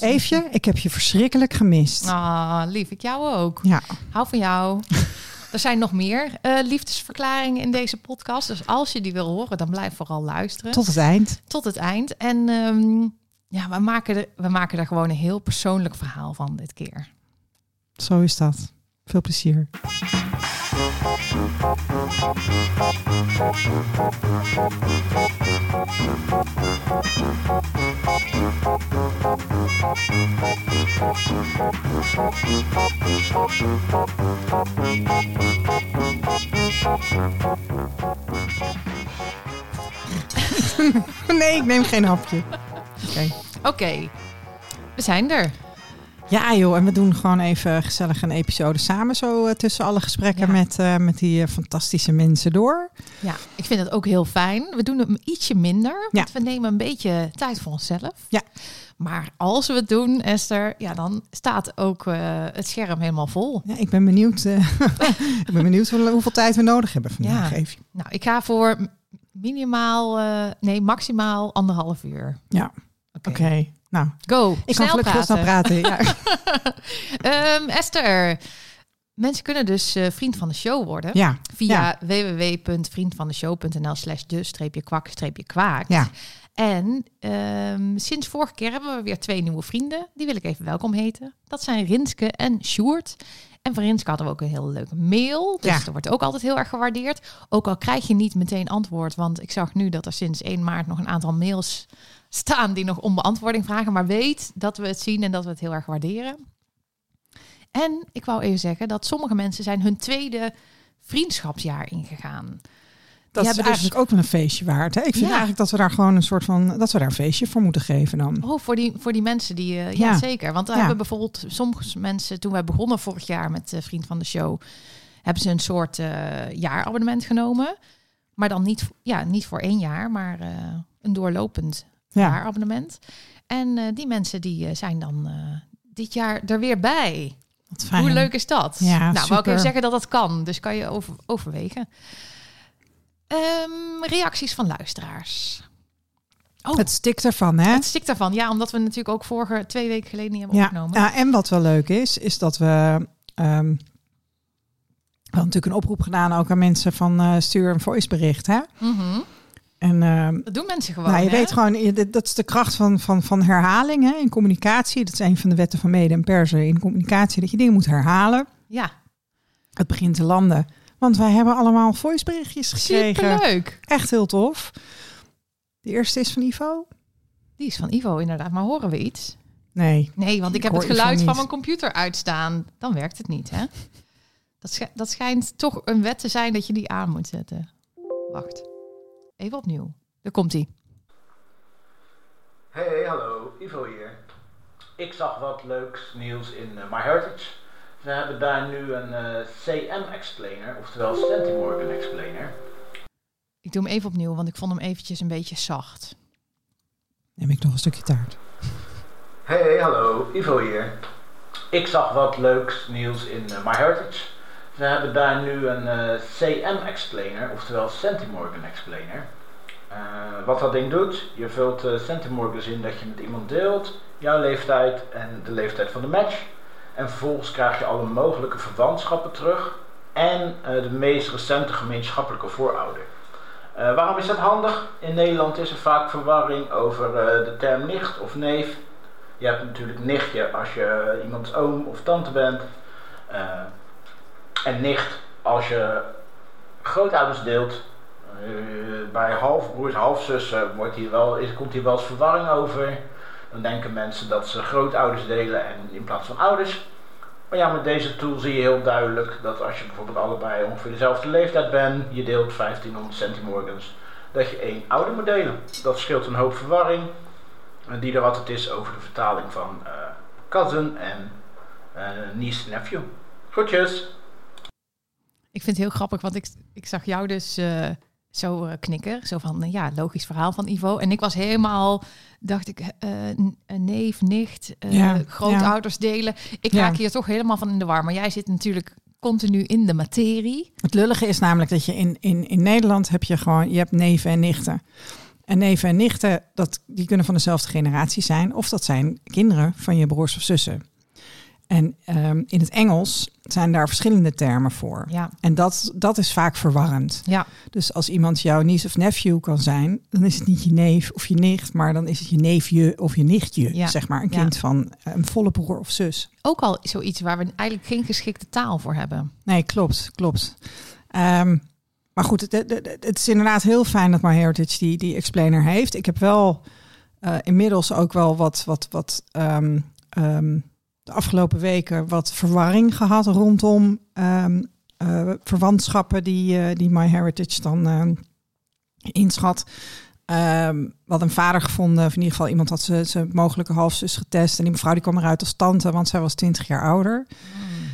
was Eefje, ik heb je verschrikkelijk gemist. Ah, lief, ik jou ook. Ja, Hou van jou. er zijn nog meer eh, liefdesverklaringen in deze podcast. Dus als je die wil horen, dan blijf vooral luisteren. tot het eind. Tot het eind. En ehm, ja, we maken, er, we maken er gewoon een heel persoonlijk verhaal van dit keer. Zo is dat. Veel plezier. nee, ik neem geen hapje. Oké. Oké, we zijn er. Ja joh, en we doen gewoon even gezellig een episode samen zo eh, tussen alle gesprekken Ja. met, eh, met die eh, fantastische mensen door. Ja, ik vind het ook heel fijn. We doen het ietsje minder, want Ja. we nemen een beetje tijd voor onszelf. Ja. Maar als we het doen, Esther, ja, dan staat ook het scherm helemaal vol. Ja, ik ben benieuwd, ik ben benieuwd hoe- hoeveel tijd we nodig hebben vandaag. Ja. Even. Nou, ik ga voor minimaal, nee, maximaal anderhalf uur. Ja, oké. Nou, Go. ik kan snel gelukkig heel snel praten. Ja. Ehm, Esther, mensen kunnen dus eh, vriend van de show worden. ja, Via www.vriendvandeshow.nl slash de streepje kwak streepje kwaak. ja. En ehm, sinds vorige keer hebben we weer twee nieuwe vrienden. Die wil ik even welkom heten. Dat zijn Rinske en Sjoerd. En van Rinske hadden we ook een heel leuke mail. Dus Ja. dat wordt ook altijd heel erg gewaardeerd. Ook al krijg je niet meteen antwoord. Want ik zag nu dat er sinds 1 maart nog een aantal mails staan die nog om beantwoording vragen. Maar weet dat we het zien en dat we het heel erg waarderen. En ik wou even zeggen dat sommige mensen zijn hun tweede vriendschapsjaar ingegaan. Dat is hebben dus- ook wel een feestje waard. Hè? Ik vind Ja. eigenlijk dat we daar gewoon een soort van dat we daar een feestje voor moeten geven dan. Oh, voor die, voor die mensen die... eh, ja. Ja. zeker. Want Ja. hebben bijvoorbeeld sommige mensen... Toen wij begonnen vorig jaar met Vriend van de Show... hebben ze een soort eh, jaarabonnement genomen. Maar dan niet, ja, niet voor één jaar, maar eh, een doorlopend Ja, jaarabonnement. En eh, die mensen die eh, zijn dan eh, dit jaar er weer bij. wat fijn. Hoe leuk is dat? Ja, nou, wou ik super. even zeggen dat dat kan. Dus kan je over, overwegen. Ehm, reacties van luisteraars. Oh, Het stikt ervan, hè? het stikt daarvan. Ja, omdat we natuurlijk ook vorige twee weken geleden niet hebben Ja, opgenomen. ja, en wat wel leuk is, is dat we. ehm, we natuurlijk een oproep gedaan ook aan mensen van stuur een voicebericht. Hè? Mhm. En ehm, Dat doen mensen gewoon. nou, je hè? weet gewoon, dat is de kracht van, van, van herhaling hè, in communicatie. Dat is een van de wetten van mede en persen in communicatie, dat je dingen moet herhalen. Ja, Het begint te landen. Want wij hebben allemaal voiceberichtjes gekregen. superleuk. Echt heel tof. De eerste is van Ivo? Die is van Ivo inderdaad. Maar horen we iets? Nee. Nee, want ik, Ik heb het geluid van niet. mijn computer uitstaan. Dan werkt het niet, hè? Dat, dat schijnt toch een wet te zijn dat je die aan moet zetten. Wacht. Even opnieuw. Daar komt hij. Hey, hallo, Ivo hier. Ik zag wat leuks nieuws in eh, MyHeritage. Ze hebben daar nu een eh, CM-explainer, oftewel Centimorgan explainer. Ik doe hem even opnieuw, want ik vond hem eventjes een beetje zacht. Neem ik nog een stukje taart. Hey, hallo, Ivo hier. Ik zag wat leuks nieuws in eh, MyHeritage. Ze hebben daar nu een eh, CM-explainer, oftewel Centimorgan explainer. Eh, wat dat ding doet, je vult uh, Centimorgans in dat je met iemand deelt, jouw leeftijd en de leeftijd van de match. En vervolgens krijg je alle mogelijke verwantschappen terug en eh, de meest recente gemeenschappelijke voorouder. Eh, waarom is dat handig? In Nederland is er vaak verwarring over eh, de term nicht of neef. Je hebt natuurlijk nichtje als je iemands oom of tante bent. En nicht als je grootouders deelt. Eh, bij halfbroers, halfzussen wordt hier wel, is, komt hier wel eens verwarring over. Dan denken mensen dat ze grootouders delen en in plaats van ouders. Maar ja, met deze tool zie je heel duidelijk dat als je bijvoorbeeld allebei ongeveer dezelfde leeftijd bent, je deelt 1500 centimorgans, dat je één ouder moet delen. Dat scheelt een hoop verwarring, eh, die er altijd is over de vertaling van eh, cousin en eh, niece-nephew. Groetjes! Ik vind het heel grappig, want ik, ik zag jou dus eh, zo eh, knikken. Zo van, eh, ja, logisch verhaal van Ivo. En ik was helemaal, dacht ik, een neef, nicht, Ja, grootouders delen. Ik raak hier toch helemaal van in de war. Maar jij zit natuurlijk continu in de materie. Het lullige is namelijk dat je in, in, in Nederland heb je gewoon, je hebt neven en nichten. En neven en nichten, dat, die kunnen van dezelfde generatie zijn. Of dat zijn kinderen van je broers of zussen. En ehm, in het Engels zijn daar verschillende termen voor. Ja, En dat, dat is vaak verwarrend. ja, Dus als iemand jouw niece of nephew kan zijn, dan is het niet je neef of je nicht, maar dan is het je neefje of je nichtje. Ja. Zeg maar een kind van eh, een volle broer of zus. ook al zoiets waar we eigenlijk geen geschikte taal voor hebben. Nee, klopt, klopt. Ehm, maar goed, het, het, is inderdaad heel fijn dat MyHeritage die, die explainer heeft. Ik heb wel eh, inmiddels ook wel wat, wat, wat ehm, de afgelopen weken wat verwarring gehad rondom ehm, eh, verwantschappen die, eh die MyHeritage dan ehm, inschat. Ehm hadden een vader gevonden, of in ieder geval iemand had ze- zijn mogelijke halfzus getest. En die mevrouw die kwam eruit als tante, want zij was 20 jaar ouder.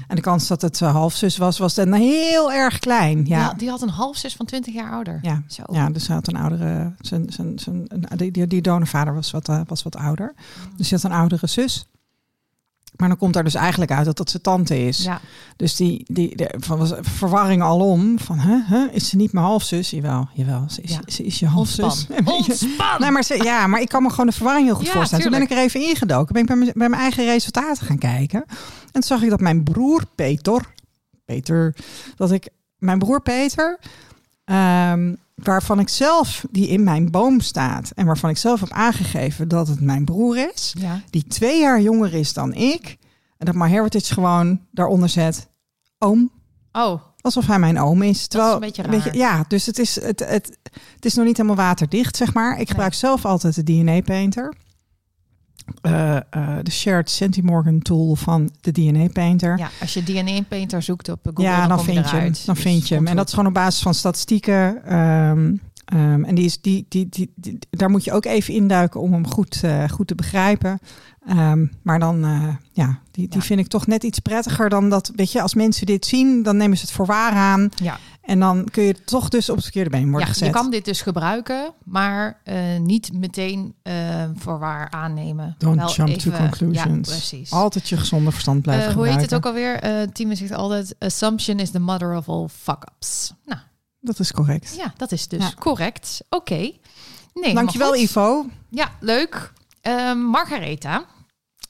En de kans dat het uh, halfzus was, was dan heel erg klein. Ja. Ja, die had een halfzus van 20 jaar ouder. ja. Zo. ja dus hij had een oudere. Zijn, zijn, zijn, die, die, donorvader was wat, eh, was wat ouder. Dus hij had een oudere zus. Maar dan komt daar dus eigenlijk uit dat dat zijn tante is. Ja. Dus die, die, de, van was verwarring alom. Van, hè, hè, is ze niet mijn halfzus? Jawel, jawel. Ze is, Ja. ze is je halfzus. Ontspan. Nee, maar ze, ja, maar ik kan me gewoon de verwarring heel goed Ja, voorstellen. Toen ben ik er even ingedoken. Ben ik bij mijn, bij mijn eigen resultaten gaan kijken. En toen zag ik dat mijn broer Peter, Peter, dat ik mijn broer Peter, ehm, waarvan ik zelf die in mijn boom staat en waarvan ik zelf heb aangegeven dat het mijn broer is, Ja. die twee jaar jonger is dan ik, en dat mijn heritage gewoon daaronder zet, oom. Oh, Alsof hij mijn oom is. Terwijl, een beetje raar. ja, dus het is, het, het, het is nog niet helemaal waterdicht, zeg maar. Ik gebruik zelf altijd de DNA Painter. Eh, eh, de Shared Centimorgan tool van de DNA Painter. ja. Als je DNA-painter zoekt op Google, Ja, dan, vind je hem. Dan Dus vind je hem. En dat is gewoon op basis van statistieken. ehm, ehm, en die is, die, die, die, die- daar moet je ook even induiken om hem goed, eh, goed te begrijpen. Ehm, maar dan, eh, ja, die, die Ja. vind ik toch net iets prettiger dan dat. Weet je, als mensen dit zien, dan nemen ze het voor waar aan. Ja. En dan kun je toch dus op het verkeerde been worden ja, gezet. je kan dit dus gebruiken, maar eh, niet meteen voor waar aannemen. Don't Wel jump to even- conclusions. Ja, precies. Altijd je gezonde verstand blijven Eh, hoe heet het gebruiken. ook alweer? Timo zegt altijd, assumption is the mother of all fuck-ups. Nou, Dat is correct. ja, dat is dus Ja. correct. Oké. Nee, Dankjewel. Ivo. Ja, leuk. Ehm Margaretha,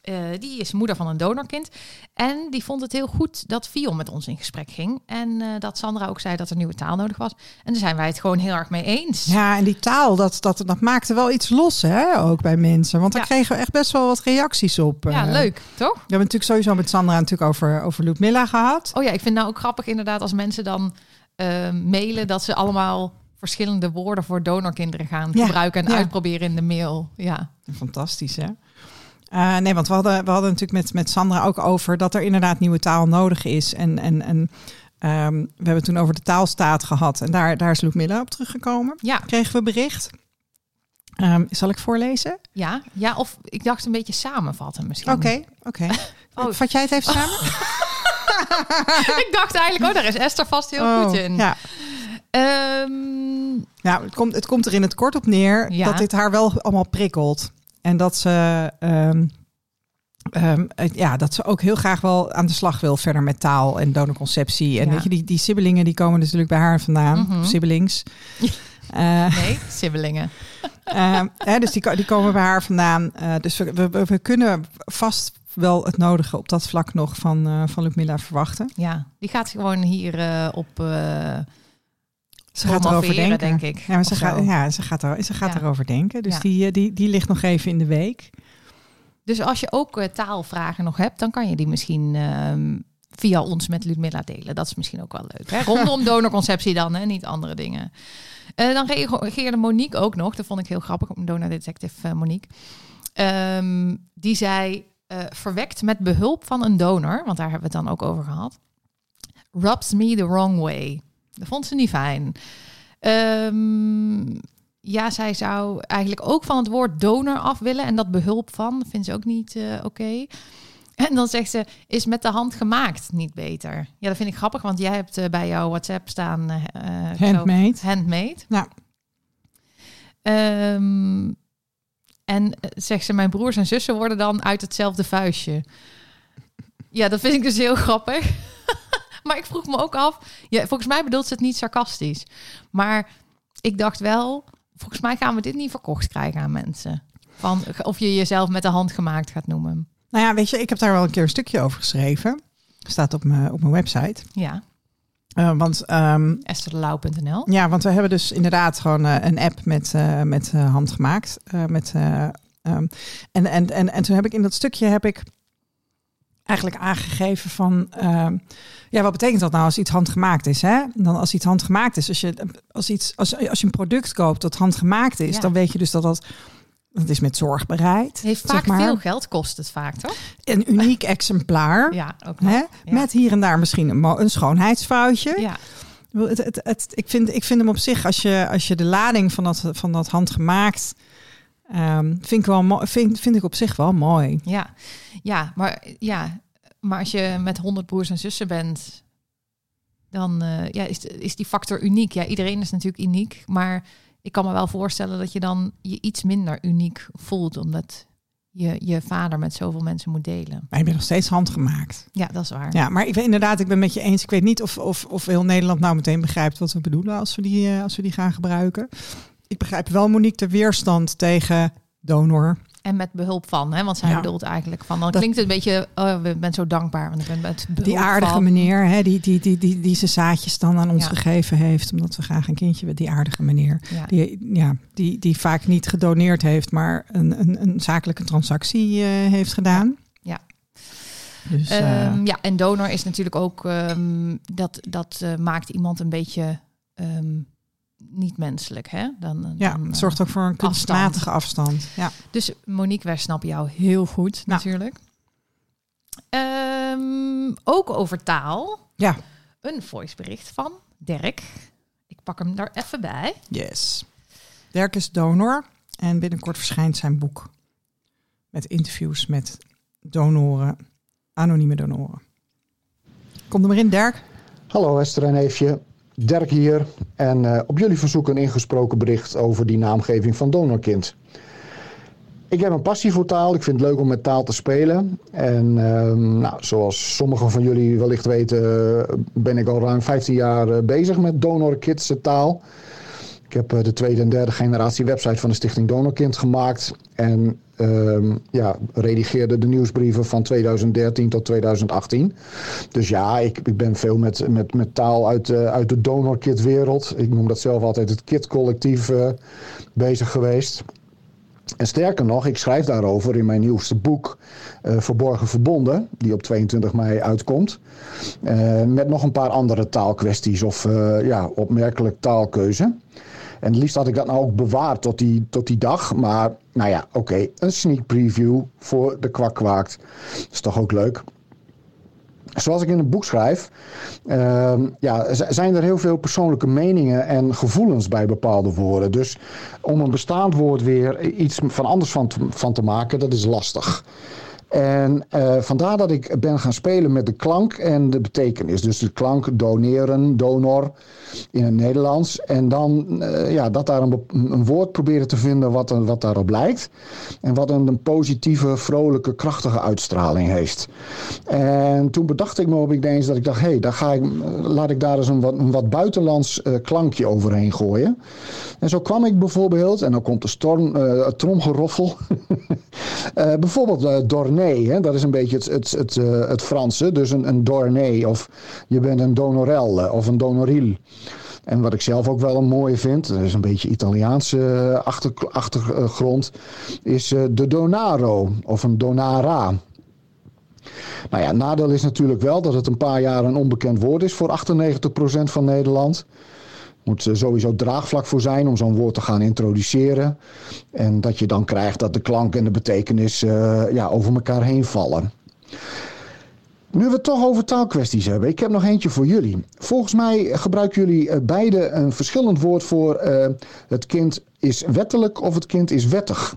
eh, die is moeder van een donorkind. En die vond het heel goed dat Fion met ons in gesprek ging. En eh, dat Sandra ook zei dat er nieuwe taal nodig was. En daar zijn wij het gewoon heel erg mee eens. Ja, en die taal, dat, dat, dat maakte wel iets los, hè, ook bij mensen. Want daar Ja. kregen we echt best wel wat reacties op. Ja, eh. leuk, toch? We hebben natuurlijk sowieso met Sandra natuurlijk over, over Ludmilla gehad. Oh ja, ik vind nou ook grappig inderdaad als mensen dan eh, mailen dat ze allemaal verschillende woorden voor donorkinderen gaan Ja, gebruiken en ja. uitproberen in de mail. Ja, Fantastisch, hè? Eh, nee, want we hadden, we hadden natuurlijk met, met Sandra ook over dat er inderdaad nieuwe taal nodig is. En, en, en ehm, we hebben het toen over de taalstaat gehad. En daar, daar is Ludmilla op teruggekomen. ja, Kregen we bericht. Ehm, zal ik voorlezen? ja, ja. Of ik dacht een beetje samenvatten misschien. Oké, oké. Oh. Vat jij het even samen? ik dacht eigenlijk, oh, daar is Esther vast heel Oh, goed in. Ja. Ehm, Nou, het komt, het komt er in het kort op neer Ja. dat dit haar wel allemaal prikkelt. En dat ze, ehm, ehm, ja, dat ze ook heel graag wel aan de slag wil verder met taal en donorconceptie. En Ja. weet je, die, die sibbelingen die komen natuurlijk bij haar vandaan. Mhm. Siblings. Eh, nee, sibbelingen. ehm, hè, dus die, die komen bij haar vandaan. Eh, dus we, we, we kunnen vast wel het nodige op dat vlak nog van, eh van Ludmilla verwachten. Ja, die gaat gewoon hier eh, op eh Ze gaat erover denken. denk ik. Ja, maar ze gaat, ja, ze gaat, er, ze gaat Ja. erover denken. Dus Ja. die, die, die ligt nog even in de week. Dus als je ook taalvragen nog hebt, dan kan je die misschien ehm, via ons met Ludmilla delen. Dat is misschien ook wel leuk. Hè? Rondom donorconceptie dan, hè? niet andere dingen. Eh, dan reageerde Monique ook nog. Dat vond ik heel grappig, donor detective Monique. Ehm, die zei, eh, verwekt met behulp van een donor, want daar hebben we het dan ook over gehad. Rubs me the wrong way. Dat vond ze niet fijn. Ehm, ja, zij zou eigenlijk ook van het woord donor af willen en dat behulp van vindt ze ook niet eh, oké. En dan zegt ze, is met de hand gemaakt niet beter? Ja, dat vind ik grappig, want jij hebt eh, bij jouw WhatsApp staan... Handmade. Handmade. Ja. Ehm, en eh, zegt ze, mijn broers en zussen worden dan uit hetzelfde vuistje. Ja, dat vind ik dus heel grappig. maar ik vroeg me ook af, ja, volgens mij bedoelt ze het niet sarcastisch. Maar ik dacht wel volgens mij gaan we dit niet verkocht krijgen aan mensen. Van of je jezelf met de hand gemaakt gaat noemen. Nou ja, weet je, ik heb daar wel een keer een stukje over geschreven. Staat op mijn, op mijn website. Ja, Uh, want, um, ja, want we hebben dus inderdaad gewoon uh, een app met, uh, met handgemaakt. met, um, en, en, en, en toen heb ik in dat stukje heb ik eigenlijk aangegeven van... ehm, ja, wat betekent dat nou als iets handgemaakt is? Hè? Dan als iets handgemaakt is, als je, als iets, als, als je een product koopt dat handgemaakt is... Ja. dan weet je dus dat dat... Dat is met zorg bereid. Het heeft zeg vaak maar. veel geld, kost het vaak, toch? Een uniek exemplaar. Ja, ook nog. Hè? Ja. Met hier en daar misschien een, een schoonheidsfoutje. Ja, Het, het, het, ik, vind, ik vind hem op zich, als je, als je de lading van dat, van dat handgemaakt. ehm vind, ik wel vind, vind ik op zich wel mooi. ja, ja, maar, ja, maar als je met honderd broers en zussen bent, dan eh, ja, is, is die factor uniek. Ja, iedereen is natuurlijk uniek, maar ik kan me wel voorstellen dat je dan je iets minder uniek voelt, omdat je je vader met zoveel mensen moet delen. Maar je bent nog steeds handgemaakt. Ja, dat is waar. Ja, maar ik ben inderdaad, ik ben met je eens. Ik weet niet of, of, of heel Nederland nou meteen begrijpt wat we bedoelen als we die, eh, als we die gaan gebruiken. Ik begrijp wel, Monique, de weerstand tegen donor. En met behulp van, hè? want zij Ja. bedoelt eigenlijk van, dan Dat- klinkt het een beetje, oh, ik ben zo dankbaar, want ik ben met Die aardige van. meneer, hè, die, die, die, die, die zijn zaadjes dan aan ons Ja. gegeven heeft, omdat we graag een kindje willen. Die aardige meneer. Ja. Die, ja, die, die vaak niet gedoneerd heeft, maar een, een, een zakelijke transactie eh, heeft gedaan. Ja. Dus, eh, Ehm, ja, en donor is natuurlijk ook, ehm, dat, dat eh, maakt iemand een beetje ehm, niet menselijk. Hè? Dan, ja, dan, het eh, zorgt ook voor een kunstmatige afstand. Ja. Dus Monique, wij snappen jou heel goed Ja. natuurlijk. Ehm, ook over taal. ja, Een voicebericht van Dirk. Ik pak hem daar even bij. yes. Dirk is donor en binnenkort verschijnt zijn boek met interviews met donoren, anonieme donoren. Kom er maar in, Dirk. Hallo Esther en Eefje, Dirk hier. En eh, op jullie verzoek een ingesproken bericht over die naamgeving van donorkind. Ik heb een passie voor taal. Ik vind het leuk om met taal te spelen. En ehm, nou, zoals sommigen van jullie wellicht weten, eh, ben ik al ruim 15 jaar eh, bezig met donorkids taal. Ik heb de tweede en derde generatie website van de Stichting Donorkind gemaakt. En ehm, ja, redigeerde de nieuwsbrieven van 2013 tot 2018. Dus ja, ik, ik ben veel met, met, met taal uit, eh, uit de donorkit wereld. Ik noem dat zelf altijd het kit collectief eh, bezig geweest. En sterker nog, ik schrijf daarover in mijn nieuwste boek eh, Verborgen Verbonden, die op 22 mei uitkomt. Met nog een paar andere taalkwesties of eh, ja, opmerkelijk taalkeuze. En het liefst had ik dat nou ook bewaard tot die, tot die dag. Maar nou ja, oké, een sneak preview voor de kwak kwaakt. is toch ook leuk. Zoals ik in het boek schrijf, ehm, ja, zijn er heel veel persoonlijke meningen en gevoelens bij bepaalde woorden. Dus om een bestaand woord weer iets van anders van te, van te maken, dat is lastig. En eh, vandaar dat ik ben gaan spelen met de klank en de betekenis. Dus de klank doneren, donor in het Nederlands. En dan eh, ja, dat daar een, een woord proberen te vinden wat, er- wat daarop lijkt. En wat een, een positieve, vrolijke, krachtige uitstraling heeft. En toen bedacht ik me op ineens dat ik dacht, hé, hey, daar ga ik, laat ik daar eens een wat, wat buitenlands eh, klankje overheen gooien. En zo kwam ik bijvoorbeeld, en dan komt de storm, eh, tromgeroffel. Eh, bijvoorbeeld eh Dat is een beetje het, het, het, eh, het Franse. Dus een, een Dornay of je bent een Donorel of een Donoril. En wat ik zelf ook wel een mooie vind, dat is een beetje Italiaanse eh, achter, achtergrond, is eh, de Donaro of een Donara. Nou ja, nadeel is natuurlijk wel dat het een paar jaar een onbekend woord is voor 98% van Nederland. Moet sowieso draagvlak voor zijn om zo'n woord te gaan introduceren. En dat je dan krijgt dat de klank en de betekenis eh, ja, over elkaar heen vallen. Nu we het toch over taalkwesties hebben, ik heb nog eentje voor jullie. Volgens mij gebruiken jullie eh, beide een verschillend woord voor eh, het kind is wettelijk of het kind is wettig.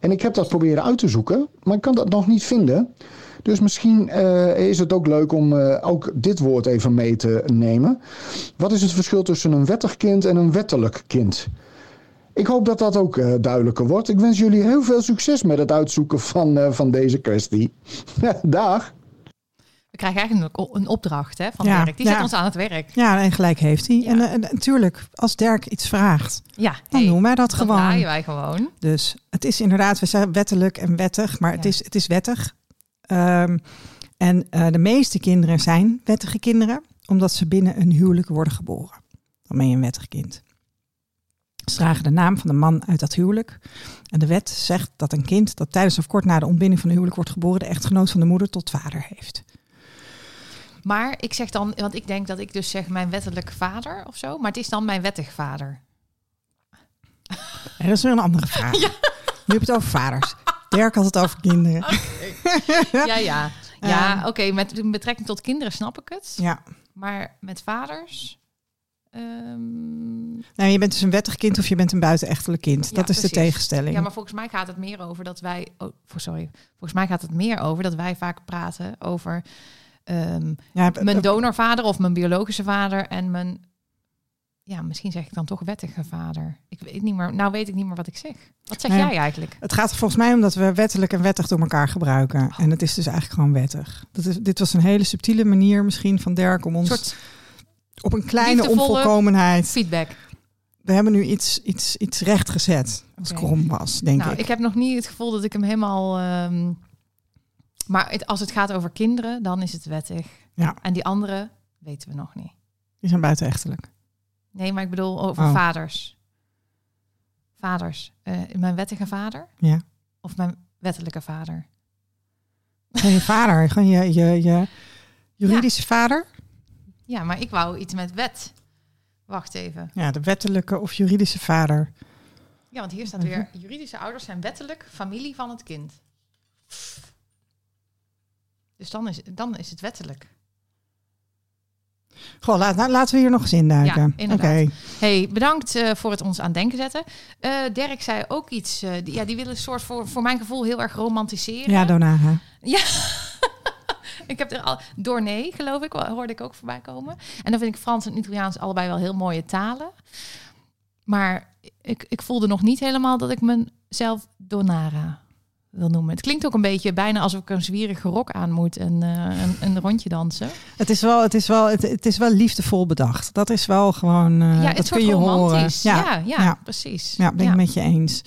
En ik heb dat proberen uit te zoeken, maar ik kan dat nog niet vinden. Dus misschien eh, is het ook leuk om eh, ook dit woord even mee te nemen. Wat is het verschil tussen een wettig kind en een wettelijk kind? Ik hoop dat dat ook eh, duidelijker wordt. Ik wens jullie heel veel succes met het uitzoeken van, eh, van deze kwestie. Dag! We krijgen eigenlijk een, opdracht hè, van Ja, Dirk. Die zet ja. ons aan het werk. Ja, en gelijk heeft hij. Ja. En, en natuurlijk, als Dirk iets vraagt, Ja, dan hey, doen wij dat dat gewoon. draaien wij gewoon. Dus het is inderdaad, we zijn wettelijk en wettig, maar het, is, het is wettig. Ehm, en eh, de meeste kinderen zijn wettige kinderen, omdat ze binnen een huwelijk worden geboren. Dan ben je een wettig kind. Ze dragen de naam van de man uit dat huwelijk. En de wet zegt dat een kind dat tijdens of kort na de ontbinding van een huwelijk wordt geboren, de echtgenoot van de moeder tot vader heeft. Maar ik zeg dan, want ik denk dat ik dus zeg mijn wettelijke vader of zo. Maar het is dan mijn wettig vader. Dat is weer een andere vraag. Nu heb je het over vaders. Dirk had het over kinderen. Ja, ja. Ja, Ehm. oké. Met betrekking tot kinderen snap ik het. Ja. Maar met vaders... Nou, je bent dus een wettig kind of je bent een buitenechtelijk kind. Ja, dat is de tegenstelling. Ja, maar volgens mij gaat het meer over dat wij. Oh, sorry. Volgens mij gaat het meer over dat wij vaak praten over Ja, b- mijn b- donorvader of mijn biologische vader en mijn. Ja, misschien zeg ik dan toch wettige vader. Ik weet niet meer. Nou weet ik niet meer wat ik zeg. Wat zeg Nou jij eigenlijk? Het gaat er volgens mij om dat we wettelijk en wettig door elkaar gebruiken. Oh. En het is dus eigenlijk gewoon wettig. Dat is, dit was een hele subtiele manier misschien van Dirk om ons soort op een kleine onvolkomenheid. feedback. We hebben nu iets, iets, iets recht gezet. Als krom was, denk nou, ik. ik. heb nog niet het gevoel dat ik hem helemaal. ehm, maar het, als het gaat over kinderen, dan is het wettig. Ja. En die andere weten we nog niet. Die zijn buitenechtelijk. Nee, maar ik bedoel over Oh. vaders. Vaders. Eh, mijn wettige vader Ja. of mijn wettelijke vader? Gewoon je vader, gewoon je, je, je juridische vader. Ja, maar ik wou iets met wet. Wacht even. Ja, de wettelijke of juridische vader. Ja, want hier staat weer: juridische ouders zijn wettelijk familie van het kind. Dus dan is, dan is het wettelijk. Goh, laat, nou, laten we hier nog eens induiken. Ja, inderdaad. Oké. Hey, bedankt eh, voor het ons aan denken zetten. Dirk zei ook iets. eh, die, ja, die willen een soort voor, voor mijn gevoel heel erg romantiseren. Ja, Donaga. Ik heb er al door nee, geloof ik, hoorde ik ook voorbij komen. En dan vind ik Frans en Italiaans allebei wel heel mooie talen. Maar ik, ik voelde nog niet helemaal dat ik mezelf Donara wil noemen. Het klinkt ook een beetje bijna alsof ik een zwierige rok aan moet en eh, een, een rondje dansen. Het is wel, het is wel, het, het is wel liefdevol bedacht. Dat is wel gewoon. eh, ja, dat het kun je horen. romantisch. Ja, ja, ja. precies. Ja, ben ik met je eens.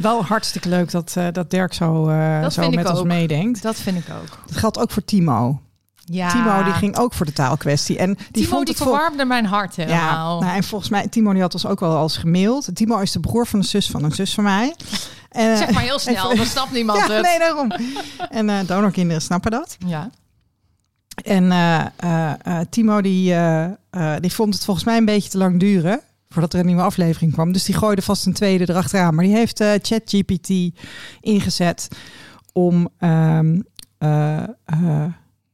Wel hartstikke leuk dat, eh, dat Dirk zo, Dat zo met ons ook. meedenkt. Dat vind ik ook. Dat geldt ook voor Timo. Ja. Timo die ging ook voor de taalkwestie. En die Timo vond die verwarmde mijn hart Ja, helemaal. nou, en volgens mij, Timo die had ons ook wel als gemaild. Timo is de broer van de zus van een zus van mij. En, zeg maar heel snel, dan snapt niemand ja, het. nee, daarom. En eh donorkinderen snappen dat. Ja. En eh, eh, eh, Timo die, eh, eh, die vond het volgens mij een beetje te lang duren voordat er een nieuwe aflevering kwam. Dus die gooide vast een tweede erachteraan. Maar die heeft eh, ChatGPT ingezet om ehm, eh, eh,